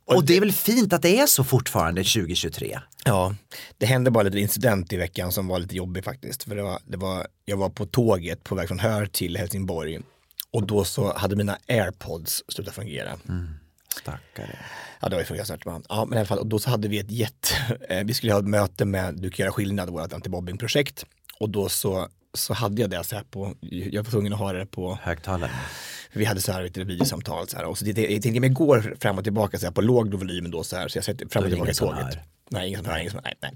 och det är väl fint att det är så fortfarande 2023. Ja, det hände bara lite incident i veckan som var lite jobbig faktiskt. För det var, det var, jag var på tåget på väg från Hör till Helsingborg och då så hade mina airpods slutat fungera. Stackare. Ja, det var ju fruktansvärt. man. Ja, men i alla fall, och då så hade vi ett jätte, eh, vi skulle ha ett möte med Du kan göra skillnad, vårt antimobbingprojekt. Och då så, så hade jag det så här på, jag var tvungen att ha det på Högtalare. vi hade så här ett videosamtal så här och så det, jag tänkte mig går fram och tillbaka så här på låg volym då så här så jag sätter fram och tillbaka tåget. Nej, ingen som hör, ingen som nej, nej.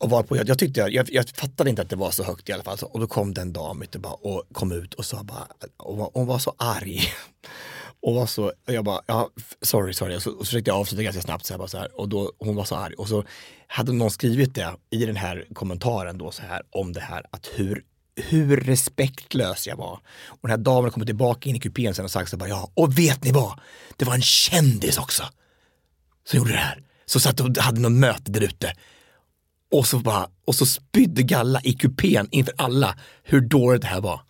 Och var på, jag, jag tyckte, jag, jag fattade inte att det var så högt i alla fall. Så, och då kom den dam vet du, bara, och kom ut och sa bara, och hon var så arg. Och var så, och jag bara, ja, sorry, sorry. Och så, och så försökte jag avsluta ganska snabbt så här, bara så här. Och då, hon var så arg. Och så hade någon skrivit det i den här kommentaren då så här om det här att hur hur respektlös jag var. Och den här damen kom tillbaka in i kupén sen och sagt så bara, ja, och vet ni vad? Det var en kändis också som gjorde det här. Så satt och hade något möte där ute. Och så bara, och så spydde Galla i kupén inför alla hur dåligt det här var.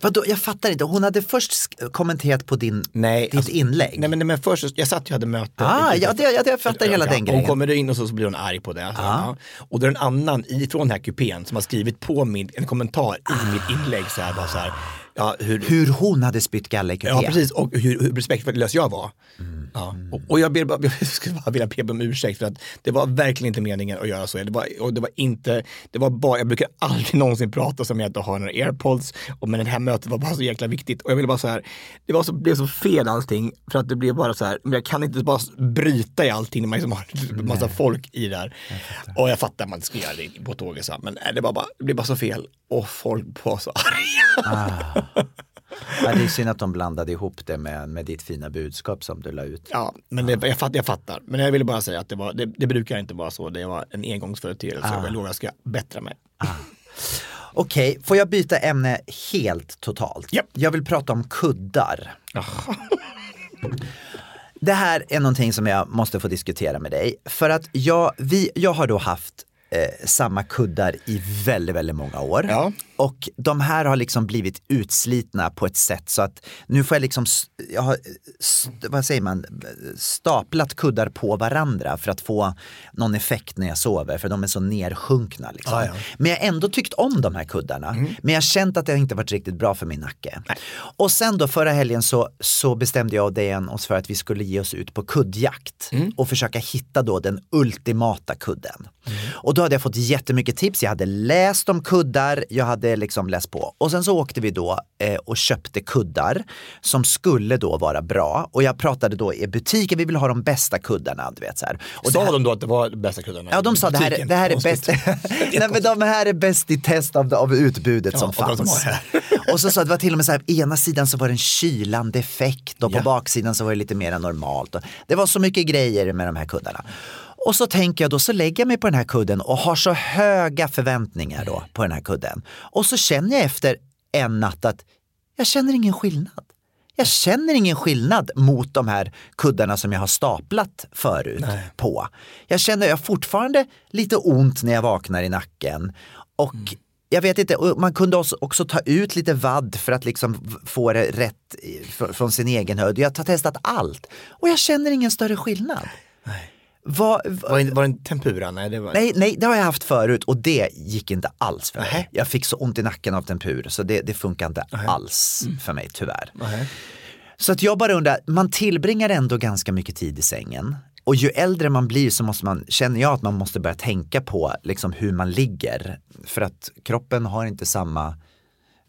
Vadå, jag fattar inte, hon hade först kommenterat på din, Nej, ditt alltså, inlägg. Nej men, nej, men först, jag satt och hade möte. Ah, ja, det, ja, det, jag fattar hela den Hon grejen. kommer in och så, så blir hon arg på det. Så, ja. Och då är det en annan ifrån den här kupén som har skrivit på min, en kommentar i mitt inlägg så här, bara så här, ja, hur, Hur hon hade spytt kupén. Ja, precis. Och hur, hur respektlös jag var. Ja. Och, och jag, ber, jag skulle bara vilja be om ursäkt för att det var verkligen inte meningen att göra så. Det var, och det var inte, det var bara, jag brukar aldrig någonsin prata som jag inte har några airpods. Och, men det här mötet var bara så jäkla viktigt. Och jag ville bara så här, det var så, blev så fel allting. För att det blev bara så här, men jag kan inte bara bryta i allting när man liksom har massa folk i där. och jag fattar att man ska göra det på tåget. Så här, men nej, det, var bara, det blev bara så fel. Och folk var så arga. Ja, det är synd att de blandade ihop det med, med ditt fina budskap som du la ut. Ja, men det, jag, fattar, jag fattar. Men jag ville bara säga att det, var, det, det brukar inte vara så. Det var en engångsföreteelse. Ah. Jag lovar jag ska bättra mig. Okej, får jag byta ämne helt totalt? Japp. Jag vill prata om kuddar. Det här är någonting som jag måste få diskutera med dig. För att jag, vi, jag har då haft eh, samma kuddar i väldigt, väldigt många år. Ja. Och de här har liksom blivit utslitna på ett sätt så att nu får jag liksom, jag har, vad säger man, staplat kuddar på varandra för att få någon effekt när jag sover för de är så nersjunkna. Liksom. Ja, ja. Men jag har ändå tyckt om de här kuddarna. Men jag har känt att det inte varit riktigt bra för min nacke. Och sen då förra helgen så, så bestämde jag och Dejan oss för att vi skulle ge oss ut på kuddjakt och försöka hitta då den ultimata kudden. Och då hade jag fått jättemycket tips. Jag hade läst om kuddar, jag hade liksom läst på. Och sen så åkte vi då eh, och köpte kuddar som skulle då vara bra. Och jag pratade då i butiken, vi vill ha de bästa kuddarna. Du vet, så här. Och Sa här- de då att det var de bästa kuddarna? Ja, de sa det här, det här är bäst. Nej, men de här är bäst i test av, av utbudet Ja, som fanns. Och så sa det var till och med så här, ena sidan så var det en kylande effekt och på Ja. baksidan så var det lite mer normalt. Och det var så mycket grejer med de här kuddarna. Och så tänker jag då, så lägger jag mig på den här kudden och har så höga förväntningar då på den här kudden. Och så känner jag efter en natt att jag känner ingen skillnad. Jag känner ingen skillnad mot de här kuddarna som jag har staplat förut på. Jag känner jag fortfarande lite ont när jag vaknar i nacken. Och jag vet inte, man kunde också, ta ut lite vadd för att liksom få det rätt från sin egen höjd. Jag har testat allt och jag känner ingen större skillnad. Vad- vad- Var det, var det en tempura? Nej, det var... Nej, nej, det har jag haft förut och det gick inte alls för mig. Jag fick så ont i nacken av tempur så det, det funkar inte alls Mm. för mig tyvärr. Nej. Så att jag bara undrar, man tillbringar ändå ganska mycket tid i sängen. Och ju äldre man blir så måste man, känner jag att man måste börja tänka på liksom hur man ligger. För att kroppen har inte samma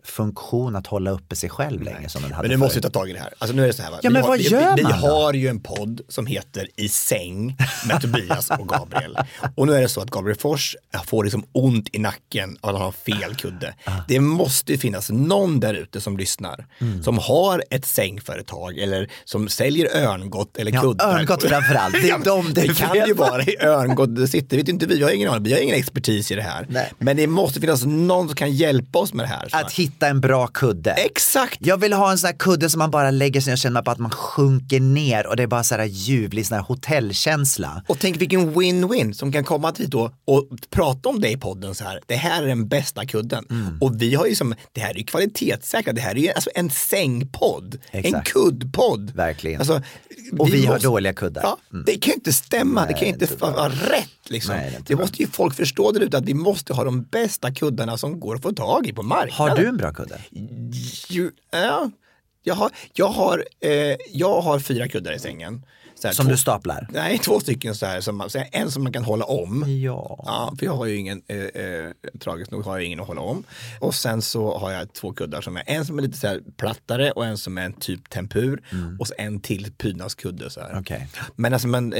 funktion att hålla uppe sig själv längre som den hade Men nu måste vi ta tag i det här. Alltså nu är det så här va? Ja, vi men har, vad vi, gör vi, vi man då? har ju en podd som heter I säng med Tobias och Gabriel. Och nu är det så att Gabriel Fors får liksom ont i nacken av att han har fel kudde. Ah. Det måste ju finnas någon där ute som lyssnar, Mm. som har ett sängföretag eller som säljer örngott eller Ja, kuddar. örngott framförallt. Det är de det det kan ju vara i örngott det sitter, vet inte vi, vi har ingen aning, vi har ingen expertis i det här. Nej. Men det måste finnas någon som kan hjälpa oss med det här. Att hitta en bra kudde. Exakt! Jag vill ha en sån här kudde som man bara lägger sig och känner på att man sjunker ner och det är bara så här ljuvlig sån här hotellkänsla. Och tänk vilken win-win som kan komma hit då och prata om det i podden så här. Det här är den bästa kudden. Mm. Och vi har ju som, det här är ju kvalitetssäkrat, det här är ju alltså en sängpodd. En Exakt. kuddpodd. Verkligen. Alltså, Och vi har dåliga kuddar. Ja, Mm. Det kan ju inte stämma, det Nej, kan ju inte det vara rätt. Liksom. Nej, det det måste ju folk förstå där ute att vi måste ha de bästa kuddarna som går att få tag i på marknaden. Har du en bra kudde? Ja, jag, har, jag, har, eh, jag har fyra kuddar i sängen. Här, Som två- du staplar? Nej, två stycken så här, som, så här, en som man kan hålla om. Ja. Ja, för jag har ju ingen, eh, eh, tragiskt nog har jag ingen att hålla om. Och sen så har jag två kuddar som är en som är lite så här plattare och en som är en typ tempur. Och så en till prydnadskudde. Så här. Mm. Okej. Men alltså men, eh,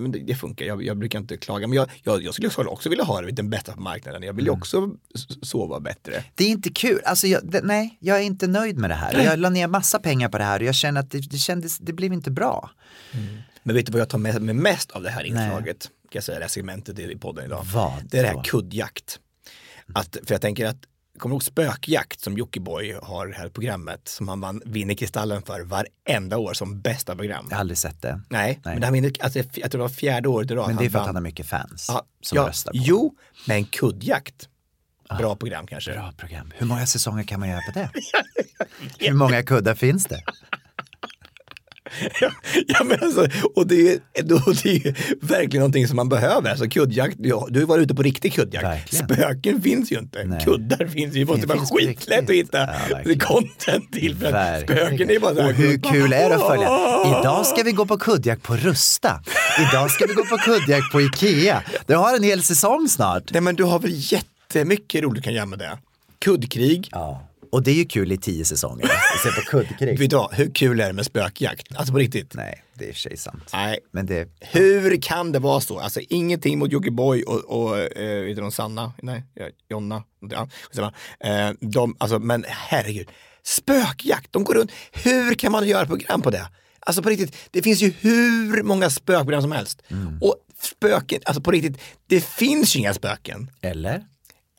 men det, det funkar, jag, jag brukar inte klaga. Men jag, jag, jag skulle också- också vilja ha det den bästa på marknaden. Jag vill Mm. ju också s- sova bättre. Det är inte kul, alltså jag, det, nej, jag är inte nöjd med det här. Jag la ner massa pengar på det här och jag känner att det, det kändes, det blev inte bra. Men vet du vad jag tar med mig mest av det här inslaget? Kan jag säga det här segmentet i podden idag. Vad Det är det här kuddjakt. Att, för jag tänker att, kommer du ihåg spökjakt som Jockiboi har det här programmet som han vann, vinner Kristallen för varenda år som bästa program? Jag har aldrig sett det. Nej, men han vinner, alltså, jag tror det var fjärde året i rad. Men det är för att han har mycket fans ja, som ja, röstar på Jo, men kuddjakt. Bra program kanske. Bra program. Hur många säsonger kan man göra på det? Hur många kuddar finns det? Ja, men alltså, och det är, ju- det är ju verkligen någonting som man behöver. Alltså kuddjakt, ja, du har varit ute på riktig kuddjakt. Verkligen. Spöken finns ju inte. Nej. Kuddar finns ju. Det måste vara skitlätt att hitta Ja, content till. För att spöken är bara så här. Och hur kul är det att följa? Idag ska vi gå på kuddjakt på Rusta. Idag ska vi gå på kuddjakt på Ikea. Du har en hel säsong snart. Nej men du har väl jättemycket roligt du kan göra med det. Kuddkrig. Ja. Och det är ju kul i tio säsonger. att se på kuddkrig. Vet du vad, hur kul är det med spökjakt? Alltså på riktigt. Nej, det är i och för sig sant. Nej. Men det, Hur kan det vara så? Alltså ingenting mot Jockiboi och, och äh, vet du någon Sanna? Nej, Jonna. Eh, de, alltså, men herregud. Spökjakt, de går runt. Hur kan man göra program på det? Alltså på riktigt, det finns ju hur många spökprogram som helst. Och spöken, alltså på riktigt, det finns ju inga spöken. eller?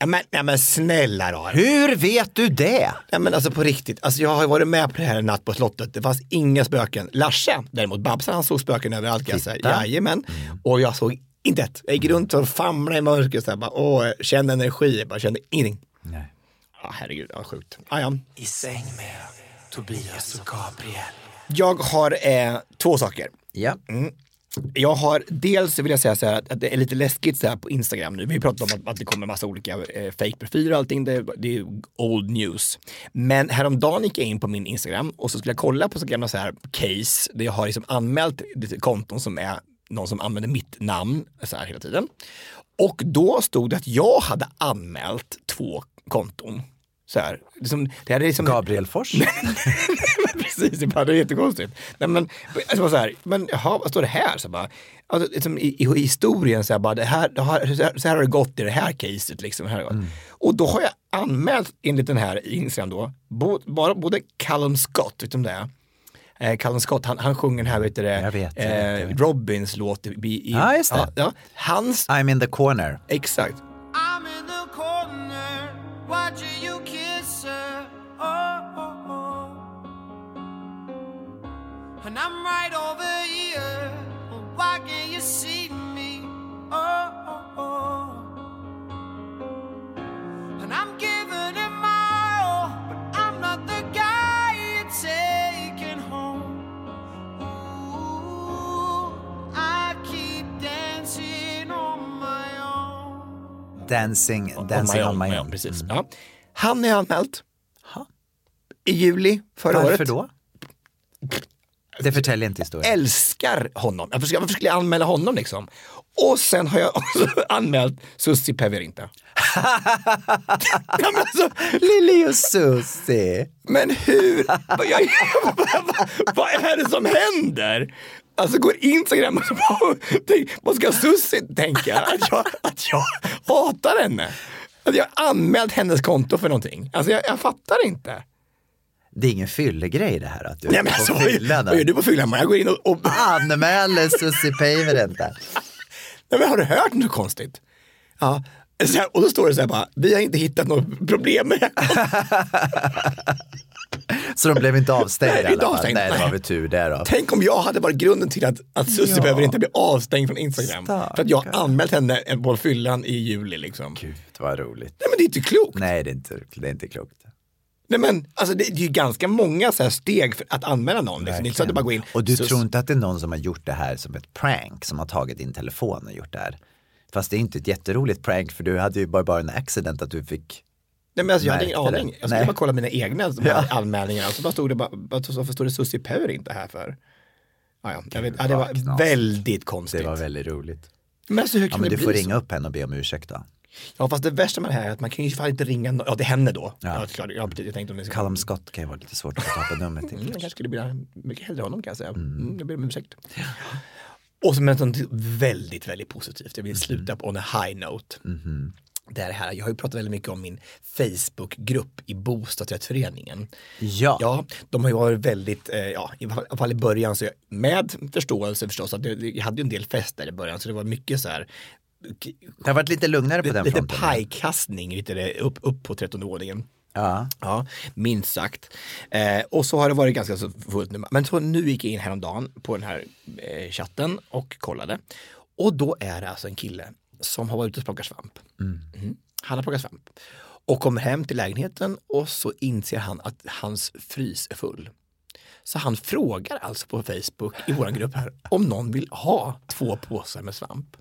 Ja, men, ja, men snälla då. Hur vet du det? Ja, men alltså på riktigt, alltså jag har ju varit med på det här natt på slottet, det fanns inga spöken. Larsa däremot, Babsan han såg spöken överallt kan jag säga. Titta. Jajamän. Och jag såg inte ett. Jag gick runt och famlade i mörkret så här, bara, åh, jag kände energi, jag bara kände ingenting. Nej. Ja, herregud, vad sjukt. Ah, ja. I säng med Tobias och Gabriel. Jag har eh, två saker. Ja. Jag har dels vill jag säga så här att, det är lite läskigt så här på Instagram nu. Vi pratar pratat om att, att det kommer massa olika eh, fake-profiler och allting. Det, det är old news. Men häromdagen gick jag in på min Instagram och så skulle jag kolla på så gamla så här case där jag har liksom anmält lite konton som är någon som använder mitt namn så här hela tiden. Och då stod det att jag hade anmält två konton så här. Liksom, det här är liksom... Gabriel Fors. Precis, det är jättekonstigt. Nej, men, alltså, så här, men jaha, vad står det här? Så bara, alltså, liksom, i, i, historien, så här, bara, det här, det har, så, här, så här har det gått i det här caset. Liksom, här, mm. Och då har jag anmält enligt den här Instagram då, bo, bara, både Callum Scott, vet du om det? Eh, Callum Scott, han, han sjunger den här, vet du det, Jag vet, jag eh, vet. Robins låt. I, i, Ja, just det. Ja, ja, hans, I'm in the corner. exakt. I'm in the corner And I'm right over here. Why can't you see me? Oh, oh, oh. And I'm giving it my all, but I'm not the guy you're taking home. Ooh, I keep dancing on my own. Dancing, dancing on my own. Mm. Precis. Ja. Han är anmält. I juli förra Varför året. då? Det förtäljer inte historien. Älskar honom. Varför, ska, varför skulle jag anmäla honom liksom? Och sen har jag också anmält Susi men, alltså, Lili och Susie. men hur? Vad, vad, vad är det som händer? Alltså går Instagram och så bara, vad ska Susi tänka? Att jag, att jag hatar henne? Att jag har anmält hennes konto för någonting. Alltså jag, jag fattar inte. Det är ingen fyllegrej det här att du är Nej, men alltså, fyllan. vad gör du på fyllan? Jag går in och, och Anmäler Susie Päivärinta. Nej, men har du hört något konstigt? Ja. Här, och då står det så här bara, vi har inte hittat något problem med. Så de blev inte avstängda Nej, inte avstängda. Nej, det var väl tur det då. Tänk om jag hade varit grunden till att, att Susie Ja. behöver inte bli avstängd från Instagram. Stackarn. För att jag anmält henne på fyllan i juli liksom. Gud vad roligt. Nej men det är inte klokt. Nej, det är inte, det är inte klokt. Nej men alltså det, det är ju ganska många så här steg för att anmäla någon. Liksom. Det är så att du bara går in. Och du Sus- tror inte att det är någon som har gjort det här som ett prank, som har tagit din telefon och gjort det här? Fast det är inte ett jätteroligt prank för du hade ju bara, bara en accident att du fick Nej men alltså, jag hade ingen aning. Jag skulle Nej. bara kolla mina egna Ja. anmälningar. Och så bara stod det bara, varför står det Susie Power inte här för? Ja, ja, jag vet, ja, det var väldigt konstigt. Det var väldigt roligt. Men alltså hur Ja, kan men det du får bli ringa så? upp henne och be om ursäkt då. Ja fast det värsta med det här är att man kan ju fan inte ringa, no- ja det henne då. Ja, Ja. ja klart, ja, jag tänkte om det Callum Scott kan ju vara lite svårt att få tag på numret Mm, jag kanske skulle vilja mycket hellre honom kan jag säga. Mm. jag ber om ursäkt. Och så med något väldigt, väldigt positivt. Jag vill sluta på on a high note. Är det här, jag har ju pratat väldigt mycket om min Facebookgrupp i bostadsrättsföreningen. Ja. Ja, de har ju varit väldigt, eh, ja, i alla fall i början, så jag, med förståelse förstås, att det- jag hade ju en del fester i början, så det var mycket så här Det har varit lite lugnare på den lite fronten. pajkastning lite det, upp, upp på 13 våningen. Ja. Ja, minst sagt. Eh, och så har det varit ganska så fullt nu. Men så nu gick jag in häromdagen på den här eh, chatten och kollade. Och då är det alltså en kille som har varit ute och plockat svamp. Mm. Han har plockat svamp. Och kommer hem till lägenheten och så inser han att hans frys är full. Så han frågar alltså på Facebook i vår grupp här om någon vill ha två påsar med svamp.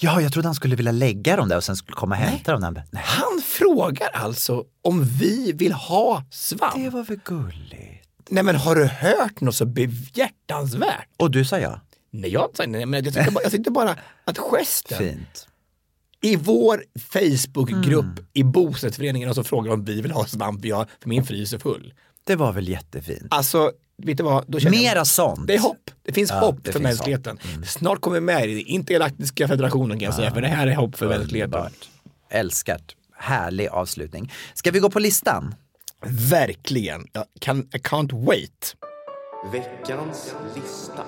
Ja, jag trodde han skulle vilja lägga dem där och sen skulle komma och hämta dem. Där. Nej. Han frågar alltså om vi vill ha svamp. Det var väl gulligt. Nej men har du hört något så behjärtansvärt? Och du sa ja. Nej jag sa nej, men jag tyckte bara, jag tyckte bara att gesten Fint. i vår Facebookgrupp i bostadsrättsföreningen och så frågar om vi vill ha svamp, jag, för min frys är full. Det var väl jättefint. Alltså, vet du vad? Då känner jag- Mera sånt. Det är hopp. Det finns Ja, hopp det för finns mänskligheten. Snart kommer vi med i den intergalaktiska federationen kan jag säga, för det här är hopp för mänskligheten. Underbart. Älskat. Härlig avslutning. Ska vi gå på listan? Verkligen. Jag kan, I can't wait. Veckans lista.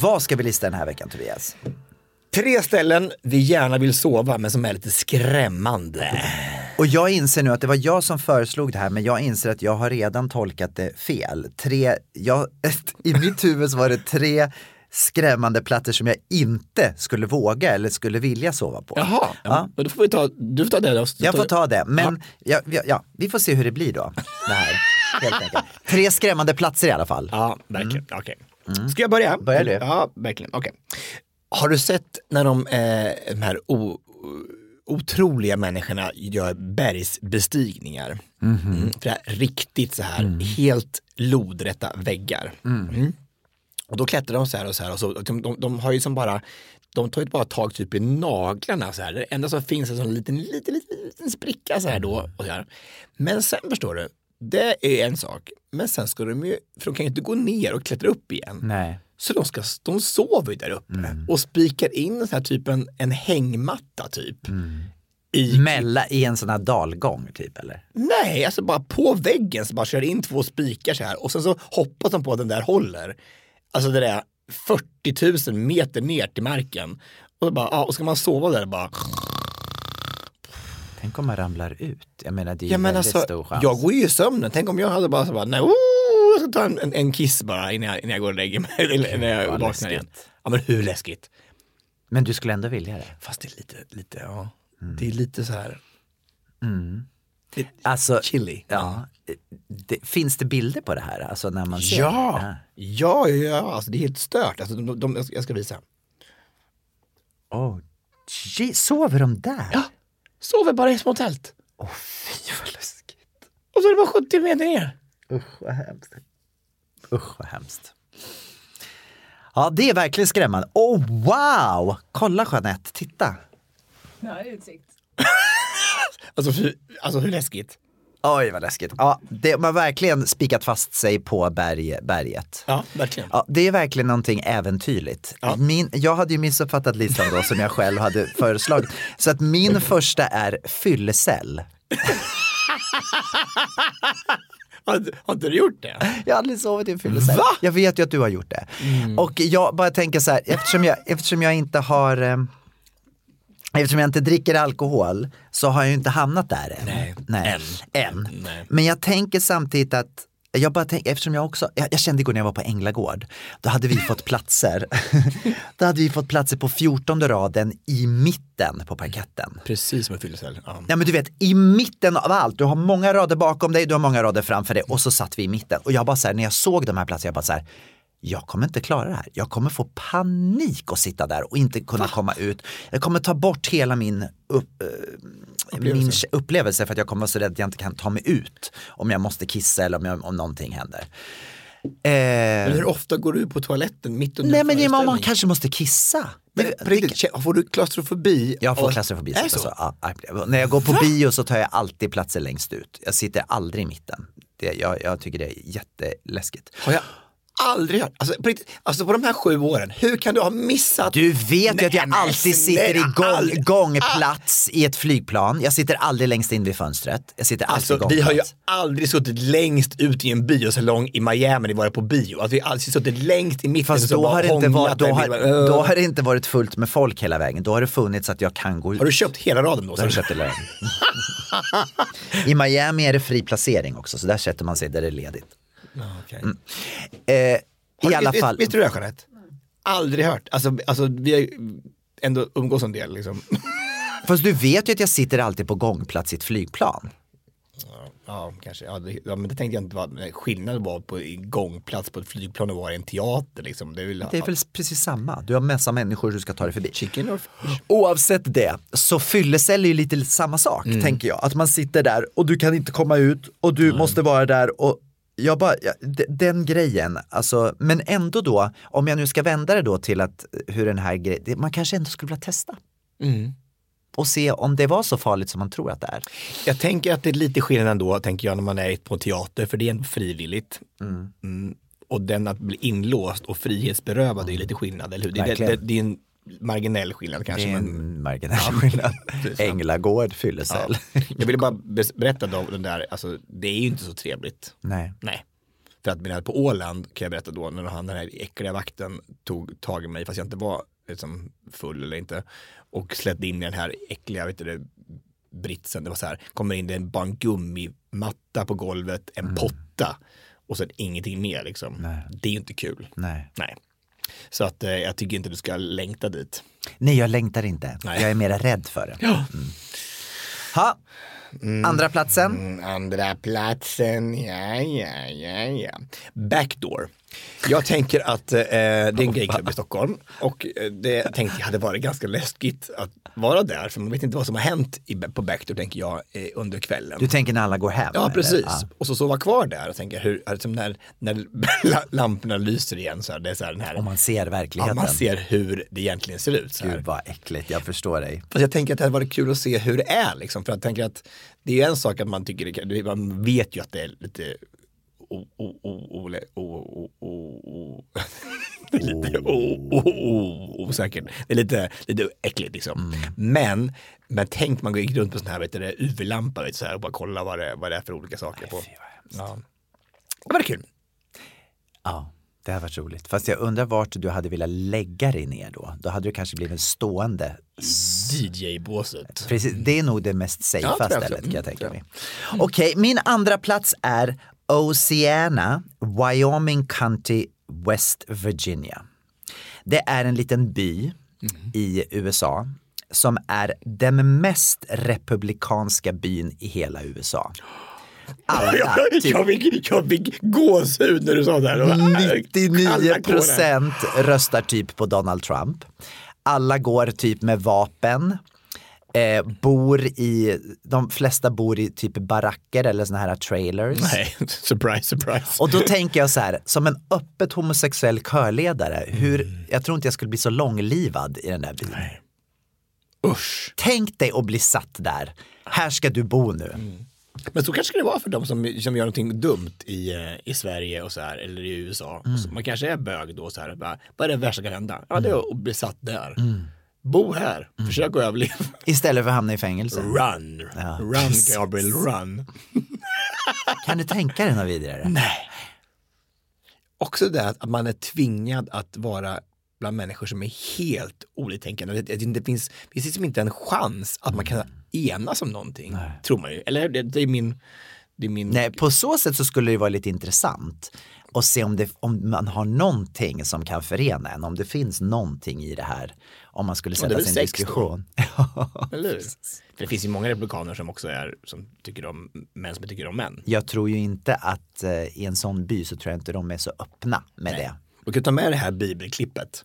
Vad ska vi lista den här veckan Tobias? Tre ställen vi gärna vill sova men som är lite skrämmande. Och jag inser nu att det var jag som föreslog det här men jag inser att jag har redan tolkat det fel. Tre, jag, I mitt huvud så var det tre skrämmande platser som jag inte skulle våga eller skulle vilja sova på. Jaha, ja. men då får vi ta, du får ta det då. Jag får ta det, men ja. Ja, ja, vi får se hur det blir då. Det här. Tre skrämmande platser i alla fall. Ja, verkligen. Okej. Ska jag börja? Börja du. Ja, verkligen. Okej. Har du sett när de, eh, de här o, otroliga människorna gör bergsbestigningar? Mm. För det är riktigt så här, helt lodrätta väggar. Mm. Och då klättrar de så här och så här och så, de, de, de har ju som bara de tar ju bara tag typ i naglarna så här. Det enda som finns är en sån liten, liten, liten, liten spricka så här då. Och så här. Men sen förstår du, det är en sak. Men sen ska de ju, för de kan ju inte gå ner och klättra upp igen. Nej. Så de, ska, de sover ju där uppe Mm. och spikar in så här typ en, en hängmatta typ. Mm. I, Mella i en sån här dalgång typ eller? Nej, alltså bara på väggen så bara kör in två spikar så här och sen så hoppas de på att den där håller. Alltså det där 40 000 meter ner till marken. Och, så bara, ja, och ska man sova där bara. Tänk om man ramlar ut. Jag menar det är ju Ja, väldigt alltså, stor chans. jag går ju i sömnen. Tänk om jag hade bara så bara, nej, oh, jag ska ta en, en, en kiss bara innan jag, innan jag går och lägger mig. Eller när jag vaknar läskigt. igen. Ja men hur läskigt? Men du skulle ändå vilja det? Fast det är lite, lite, ja. Det är lite så här. Mm. Lite Alltså, chilly. ja. Det, finns det bilder på det här? Alltså när man ser Ja, det? ja, ja, ja, alltså det är helt stört. Alltså, de, de, jag ska visa. Oh, sover de där? Ja, sover bara i små tält. Åh fy vad läskigt. Och så är det bara 70 meter ner. Usch vad hemskt. Usch vad hemskt. Ja det är verkligen skrämmande. Oh wow! Kolla Jeanette, titta. Ja, utsikt. Alltså, alltså hur läskigt? Oj vad läskigt. Ja, det, man har verkligen spikat fast sig på berg, berget. Ja, verkligen. Ja, det är verkligen någonting äventyrligt. Min, jag hade ju missuppfattat listan då som jag själv hade föreslagit. Så att min första är fyllecell. Har, inte du gjort det? Jag har aldrig sovit i en fyllecell. Jag vet ju att du har gjort det. Och jag bara tänker så här, eftersom jag, eftersom jag inte har eh, Eftersom jag inte dricker alkohol så har jag ju inte hamnat där än. Nej, än. än. Men jag tänker samtidigt att jag bara tänker, eftersom jag också, jag, jag kände igår när jag var på Änglagård, då hade vi fått platser. då hade vi fått platser på 14 raden i mitten på parketten. Precis som en fyllecell. Ja. Ja men du vet, i mitten av allt, du har många rader bakom dig, du har många rader framför dig och så satt vi i mitten. Och jag bara så här, när jag såg de här platserna, jag bara så här, jag kommer inte klara det här. Jag kommer få panik att sitta där och inte kunna komma ut. Jag kommer ta bort hela min, upp, eh, min Upplevelse. upplevelse för att jag kommer vara så rädd att jag inte kan ta mig ut om jag måste kissa eller om, jag, om någonting händer. Men Eh, hur ofta går du på toaletten mitt under nej en men det man, kanske måste kissa. Men Det- riktigt, kä- får du klaustrofobi? Jag får klaustrofobi. Det så? så? Ja, när jag går på bio så tar jag alltid platser längst ut. Jag sitter aldrig i mitten. Det, jag, jag tycker det är jätteläskigt. Har jag aldrig hört. Alltså på, riktigt, alltså på de här sju åren, hur kan du ha missat? Du vet ju att jag alltid sitter i gång, aldrig. gångplats i ett flygplan. Jag sitter aldrig längst in vid fönstret. Jag sitter alltid Alltså, vi gångplats. har ju aldrig suttit längst ut i en biosalong i Miami när vi varit på bio. Alltså, vi har alltid suttit längst i mitten Fast då har, det inte varit, då, har, Vi då "Åh." har det inte varit fullt med folk hela vägen. Då har det funnits att jag kan gå ut. Har du köpt hela raden då? Då har jag köpt hela vägen. I Miami är det fri placering också, så där sätter man sig där det är ledigt. Okej. Mm. Eh, Har I alla vet, fall. Vet du det Jeanette? Aldrig hört. Alltså, alltså vi har ändå umgås en del liksom. Fast du vet ju att jag sitter alltid på gångplats i ett flygplan. Ja, kanske. Ja, det, ja, men det tänkte jag inte var skillnad var på gångplats på ett flygplan och vara i en teater liksom. Det är väl, Det är väl precis samma. Du har massa människor du ska ta dig förbi. Chicken or Oavsett det så fyllecell är ju lite samma sak tänker jag. Att man sitter där och du kan inte komma ut och du måste vara där och jag bara, den grejen, alltså, men ändå då, om jag nu ska vända det då till att hur den här grejen, man kanske ändå skulle vilja testa. Mm. Och se om det var så farligt som man tror att det är. Jag tänker att det är lite skillnad ändå, tänker jag, när man är på teater, för det är ändå frivilligt. Mm. Och den att bli inlåst och frihetsberövad är lite skillnad, eller hur? Det, det, det, det är en marginell skillnad kanske. det är men, en marginell skillnad. Änglagård, fyllecell. ja. Jag ville bara berätta då, den där, alltså det är ju inte så trevligt. Nej. Nej. För att på Åland kan jag berätta då, när han den här äckliga vakten tog tag i mig, fast jag inte var liksom, full eller inte, och släppte in i den här äckliga, vet du det, britsen, det var så här, kommer in, det är bara en gummimatta på golvet, en potta och sen ingenting mer liksom. Mm. Nej. Det är ju inte kul. Nej. Nej. Så att eh, jag tycker inte du ska längta dit. Nej, jag längtar inte. Nej. Jag är mer rädd för det. Ja. Ha. Mm. Andra platsen? Mm, andra platsen, ja, ja, ja, ja. Backdoor. Jag tänker att eh, det är en gayklubb i Stockholm och eh, det tänkte jag hade varit ganska läskigt att vara där för man vet inte vad som har hänt i, på Backdoor tänker jag eh, under kvällen. Du tänker när alla går hem? Ja, precis. Ja. Och så sova kvar där och tänka hur, alltså när, när lamporna lyser igen så här, det är så här den här. Och man ser verkligheten. Ja, man ser hur det egentligen ser ut. Så här. Gud vad äckligt, jag förstår dig. Fast jag tänker att det hade varit kul att se hur det är liksom. För jag tänker att det är en sak att man tycker det- man vet ju att det är lite lite o- o- o- osäkert. Det är lite, lite äckligt liksom. Men, men tänk man gick runt på sån här UV-lampa och bara kolla vad det, vad det är för olika saker på. Ja. Det var kul. Ja, det har varit roligt. Fast jag undrar vart du hade velat lägga dig ner då. Då hade du kanske blivit stående. DJ-båset. Precis, det är nog det mest safea Ja, stället kan jag Mm, tänka mig. Okej, min andra plats är Oceana, Wyoming County, West Virginia. Det är en liten by Mm. i USA som är den mest republikanska byn i hela USA. Alla, jag, typ jag, fick, jag fick gåshud när du sa det här. Alla 99 går där. procent röstar typ på Donald Trump. Alla går typ med vapen. Eh, bor i, de flesta bor i typ baracker eller såna här trailers. Nej, surprise, surprise. Och då tänker jag så här, som en öppet homosexuell körledare, hur, jag tror inte jag skulle bli så långlivad i den där byn. Usch. Tänk dig att bli satt där. Här ska du bo nu. Men så kanske det var för de som, som gör någonting dumt i, eh, i Sverige och så här, eller i USA. Mm. Man kanske är bög då så här, bara, vad är det värsta som kan hända? Ja, det Mm. är att bli satt där. Bo här, försök att överleva. Istället för att hamna i fängelse. Run, Ja, run. Gabriel, run. Kan du tänka dig något vidare? Nej. Också det att man är tvingad att vara bland människor som är helt oliktänkande. Det, det, finns, det finns liksom inte en chans att man kan enas om någonting, tror man ju. Eller det, det är min... Det är min Nej, på så sätt så skulle det vara lite intressant och se om, det, om man har någonting som kan förena en, om det finns någonting i det här. Om man skulle Ja, sätta väl sig i en diskussion. Eller hur? För det finns ju många republikaner som också är, som tycker om män som tycker om män. Jag tror ju inte att eh, i en sån by så tror jag inte de är så öppna med det. Du kan ta med det här bibelklippet.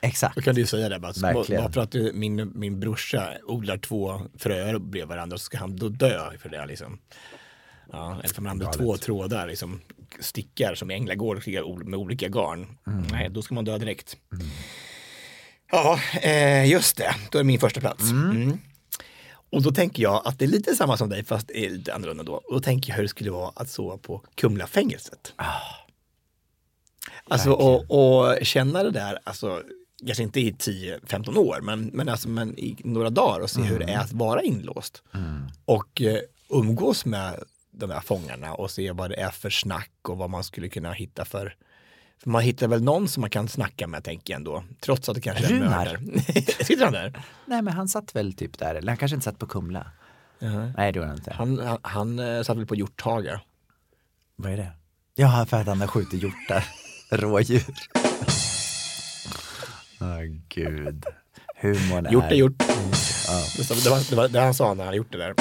Exakt. Då kan du ju säga det bara, så- Verkligen. bara för att min, min brorsa odlar två fröer bredvid varandra så ska han då dö för det liksom. Ja, eller för man använder två trådar, liksom stickar som i änglagård med olika garn. Mm. Nej, då ska man dö direkt. Ja, eh, just det. Då är det min första plats. Mm. Och då tänker jag att det är lite samma som dig fast det är lite annorlunda då. Och då tänker jag hur det skulle vara att sova på Kumlafängelset. Alltså och, och känna det där, alltså kanske inte i 10-15 år, men, men, alltså, men i några dagar och se hur det är att vara inlåst. Och eh, umgås med de här fångarna och se vad det är för snack och vad man skulle kunna hitta för för man hittar väl någon som man kan snacka med tänker jag ändå, trots att det kanske är en mördare. Sitter han där? Nej men han satt väl typ där, eller han kanske inte satt på Kumla. Nej det gjorde han inte. Han, han, han eh, satt väl på Hjorthaga. Vad är det? Ja, för att han har skjutit hjortar. Rådjur. Åh gud. Humorn är... Gjort är gjort. Det, var- det, var, det var det han sa när han gjort det där.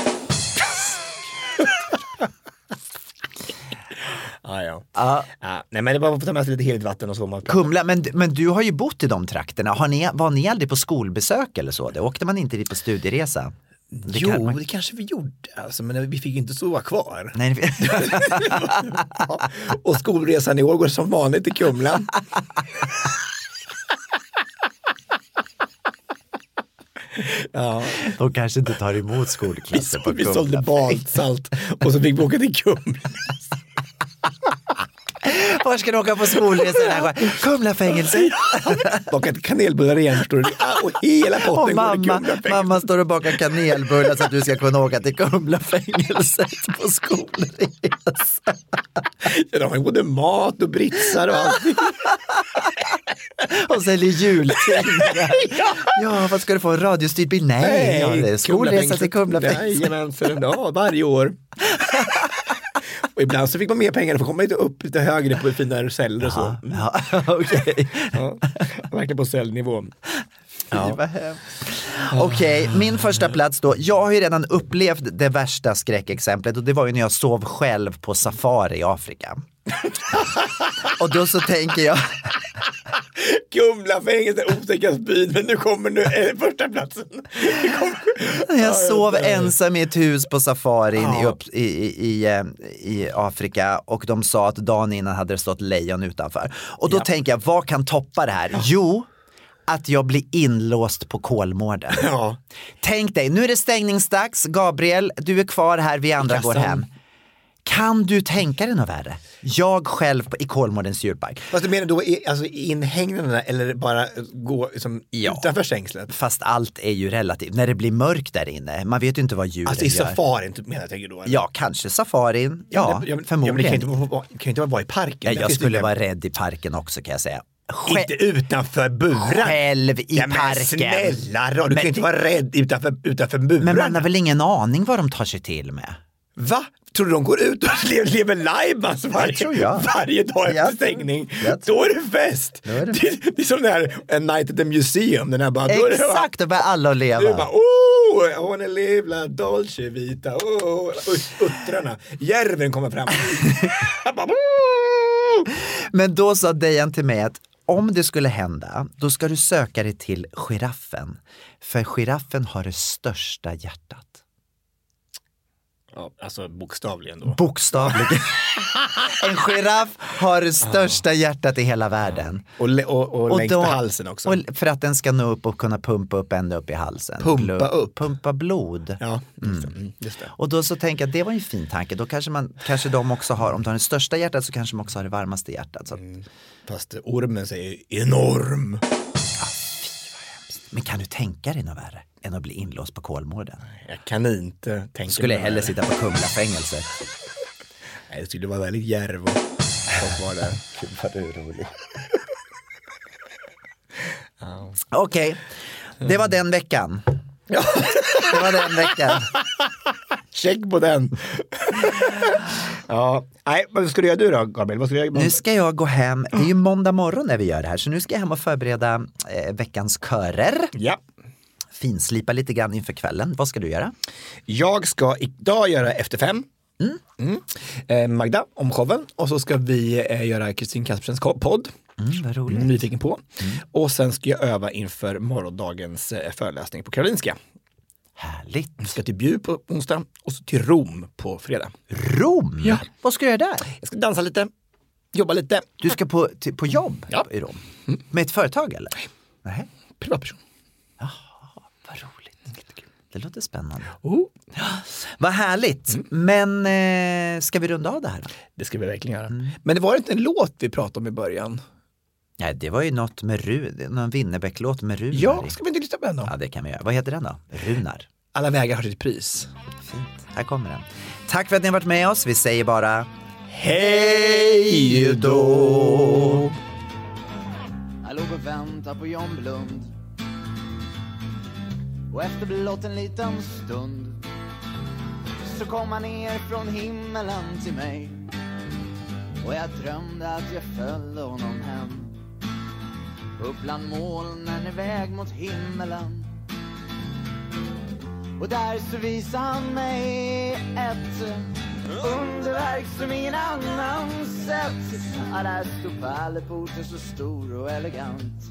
Ah, ja. Ja. Ja, nej men det var för att ta med sig lite heligt vatten och så. Kumla, men, men du har ju bott i de trakterna. Har ni, var ni aldrig på skolbesök eller så? Det åkte man inte dit på studieresa? Det jo, kan man- det kanske vi gjorde, alltså, men vi fick inte sova kvar. Nej, Ja, och skolresan i år går som vanligt till Kumla. Ja, de kanske inte tar emot skolklasser på vi Kumla. sålde badsalt och så fick vi åka till Kumla. Var ska du åka på skolresa den här gången? Kumlafängelset. Bakat kanelbullar igen förstår du. Och hela potten Och går mamma, Kumlafängelset. mamma står och bakar kanelbullar så att du ska kunna åka till Kumlafängelset på skolresa. Ja, de har både mat och britsar och allt. Och säljer jultidningar. Ja, vad ska du få? En radiostyrd bil? Nej, ja, är skolresa till Kumlafängelset. Jajamensan, ja, varje år. Och ibland så fick man mer pengar för att komma lite upp lite högre på finare celler och så. Ja, okej. Ja, verkligen på cellnivå. Hemskt. Okej, min första plats då. Jag har ju redan upplevt det värsta skräckexemplet och det var ju när jag sov själv på safari i Afrika. och då så tänker jag, Kumlafängelse, otäckast byn, men nu kommer nu eh, första platsen. Kommer- jag sov Ja, ensam i ett hus på safarin i, Ja. i, i, i, eh, i Afrika och de sa att dagen innan hade det stått lejon utanför. Och då tänker jag, vad kan toppa det här? Jo, att jag blir inlåst på Kolmården. Ja. Tänk dig, nu är det stängningsdags. Gabriel, du är kvar här, vi andra går hem. Kan du tänka dig något värre? Jag själv på, i Kolmårdens djurpark. Fast du menar då i, alltså, inhägnaderna eller bara gå liksom, utanför stängslet? Fast allt är ju relativt. När det blir mörkt där inne, man vet ju inte vad djuren Alltså i gör. safarin typ, menar jag tänker då? eller? Ja, kanske safarin. Ja, men- men- förmodligen. Ja, det kan ju inte, vara- kan inte vara i parken. Ja, jag skulle vara rädd i parken också kan jag säga. Inte utanför burar. Själv i ja, men parken. snälla du Men- kan ju inte vara rädd utanför, utanför burar. Men man har väl ingen aning vad de tar sig till med? Va? Tror du de går ut och lever, lever lajbans varje, varje dag efter stängning? Då är det fest! är det det, det är som den här A Night at the Museum. Den här bara, då är det bara- Exakt, då börjar alla att leva. Du bara, oh, I wanna live la dolce vita, oh, Ut- uttrarna. Järven kommer fram. Bara, oh. Men då sa Dejan till mig att om det skulle hända, då ska du söka dig till giraffen. För giraffen har det största hjärtat. Ja, alltså bokstavligen då. Bokstavligen. en giraff har det största hjärtat i hela världen. Och, le- och, och, längst då- halsen också. Och för att den ska nå upp och kunna pumpa upp ända upp i halsen. Pumpa Blod- upp? Pumpa blod. Ja, just det. Mm, just det. Och då så tänker jag, det var ju en fin tanke. Då kanske, man, kanske de också har, om de har det största hjärtat så kanske de också har det varmaste hjärtat. Så att, Fast ormen säger enorm. Men kan du tänka dig något värre än att bli inlåst på Kolmården? Jag kan inte tänka Skulle jag mig hellre sitta på Kumlafängelset. Nej, det skulle vara väldigt djärv och, och vara där. Gud vad du är rolig. Okej, det var den veckan. Det var den veckan. Check på den. ja, nej, vad ska du göra du då, Gabriel? Vad ska du göra? Nu ska jag gå hem, det är ju måndag morgon när vi gör det här, så nu ska jag hem och förbereda eh, veckans körer. Ja. Finslipa lite grann inför kvällen. Vad ska du göra? Jag ska idag göra Efter fem. Mm. Eh, Magda om showen och så ska vi eh, göra Kristin Kaspersens podd. Mm, vad roligt. Nyfiken på. Och sen ska jag öva inför morgondagens eh, föreläsning på Karolinska. Härligt. Jag ska till Bjuv på onsdag och så till Rom på fredag. Rom? Ja. Vad ska du göra där? Jag ska dansa lite, jobba lite. Du ska på, till, på jobb Ja. i Rom? Med ett företag eller? Nej. Privatperson. Vad roligt. Det låter spännande. Oh. Vad härligt. Men eh, ska vi runda av det här? Då? Det ska vi verkligen göra. Men det var inte en låt vi pratade om i början? Nej, det var ju något med Run, någon Winnerbäck-låt med Runar Ja, ska vi inte lyssna på den då? Ja, det kan vi göra. Vad heter den då? Runar. Alla vägar har sitt pris. Fint. Här kommer den. Tack för att ni har varit med oss. Vi säger bara Hej då! Jag låg och väntade på John Blund Och efter blott en liten stund Så kom han ner från himmelen till mig Och jag drömde att jag följde honom hem upp bland molnen iväg mot himmelen. Och där så visade han mig ett underverk som ingen annan sett. Ja, där stod pärleporten så stor och elegant.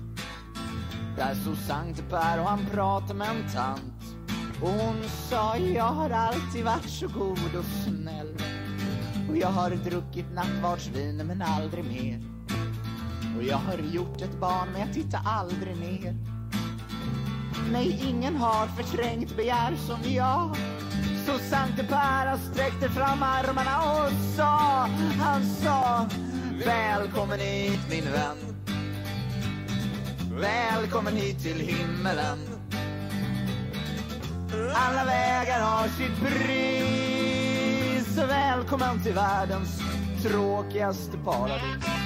Där stod Sankte Per och han pratade med en tant. Och hon sa, jag har alltid varit så god och snäll. Och jag har druckit nattvardsvin men aldrig mer. Och jag har gjort ett barn men jag tittar aldrig ner. Nej, ingen har förträngt begär som jag. Så Sankte Per sträckte fram armarna och sa Han sa Välkommen hit min vän. Välkommen hit till himmelen. Alla vägar har sitt pris. Välkommen till världens tråkigaste paradis.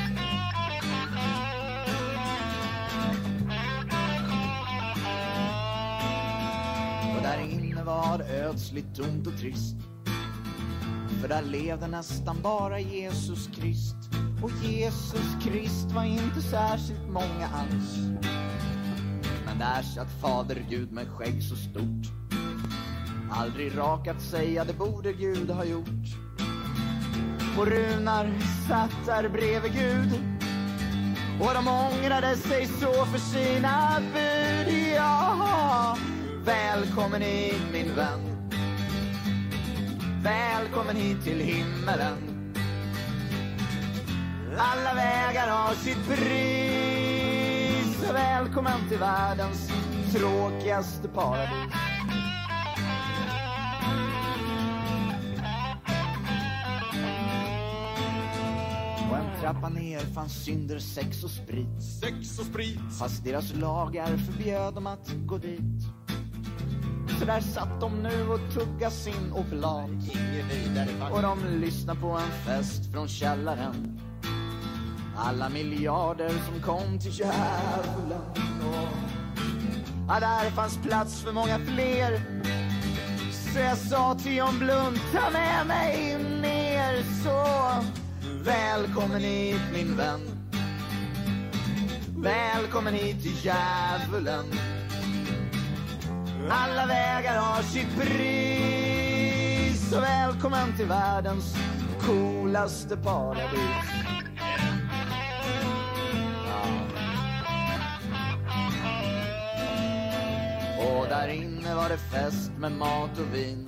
Var det ödsligt tomt och trist. För där levde nästan bara Jesus Krist. Och Jesus Krist var inte särskilt många alls. Men där satt fader Gud med skägg så stort. Aldrig rakat sig, ja det borde Gud ha gjort. Och Runar satt där bredvid Gud. Och de ångrade sig så för sina bud Ja, välkommen hit min vän. Välkommen hit till himmelen. Alla vägar har sitt pris. Välkommen till världens tråkigaste paradis. Och en trappa ner fanns synder, sex och sprit. Sex och sprit. Fast deras lagar förbjöd dem att gå dit Så där satt de nu och tugga sin oblat Och de lyssnar på en fest från källaren. Alla miljarder som kom till djävulen. Ja, där fanns plats för många fler. Så jag sa till John Blund, ta med mig ner Så välkommen hit min vän. Välkommen hit till djävulen alla vägar har sitt pris. Så välkommen till världens coolaste paradis. Och där inne var det fest med mat och vin.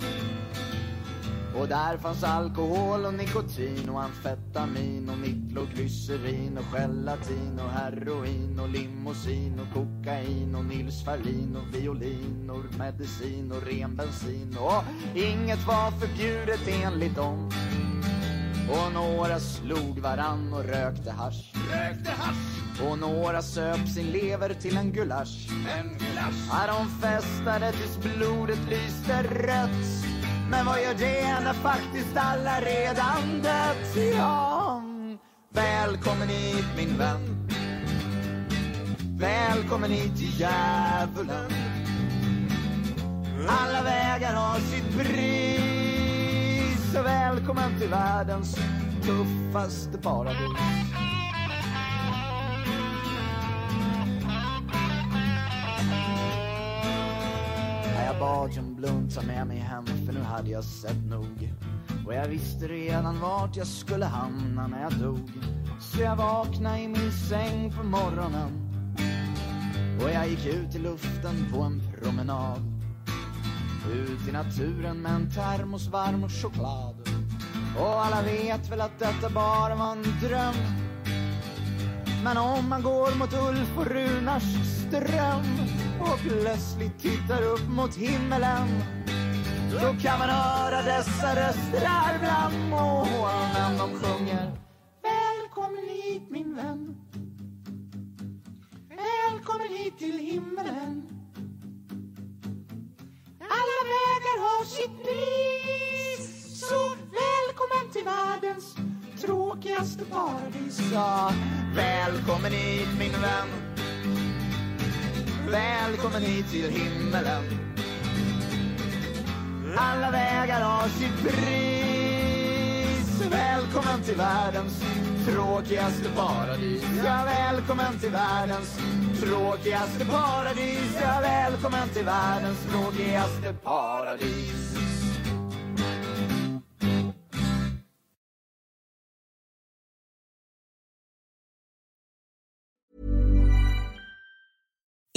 Och där fanns alkohol och nikotin och amfetamin och nikloglycerin och gelatin och heroin och limousin och kokain och Nils Ferlin och violin och medicin och ren bensin. Och inget var förbjudet enligt dem. Och några slog varann och rökte hasch. Rökte hasch. Och några söp sin lever till en gulasch. En gulasch. Ja, de festade tills blodet lyste rött men vad gör det när faktiskt alla redan dött? Ja, välkommen hit min vän. Välkommen hit till djävulen. Alla vägar har sitt pris. Så välkommen till världens tuffaste paradis. Jag bad John Blund ta med mig hem för nu hade jag sett nog. Och jag visste redan vart jag skulle hamna när jag dog. Så jag vaknade i min säng på morgonen. Och jag gick ut i luften på en promenad. Ut i naturen med en termos varm choklad. Och alla vet väl att detta bara var en dröm. Men om man går mot Ulf och Runars ström och plötsligt tittar upp mot himmelen. Då kan man höra dessa röster här bland molnen de sjunger. Välkommen hit min vän. Välkommen hit till himmelen. Alla vägar har sitt pris. Så välkommen till världens tråkigaste paradis. Ja, välkommen hit min vän. Välkommen hit till himmelen. Alla vägar har sitt pris. Välkommen till världens tråkigaste paradis. Ja, välkommen till världens tråkigaste paradis. Ja, välkommen till världens tråkigaste paradis.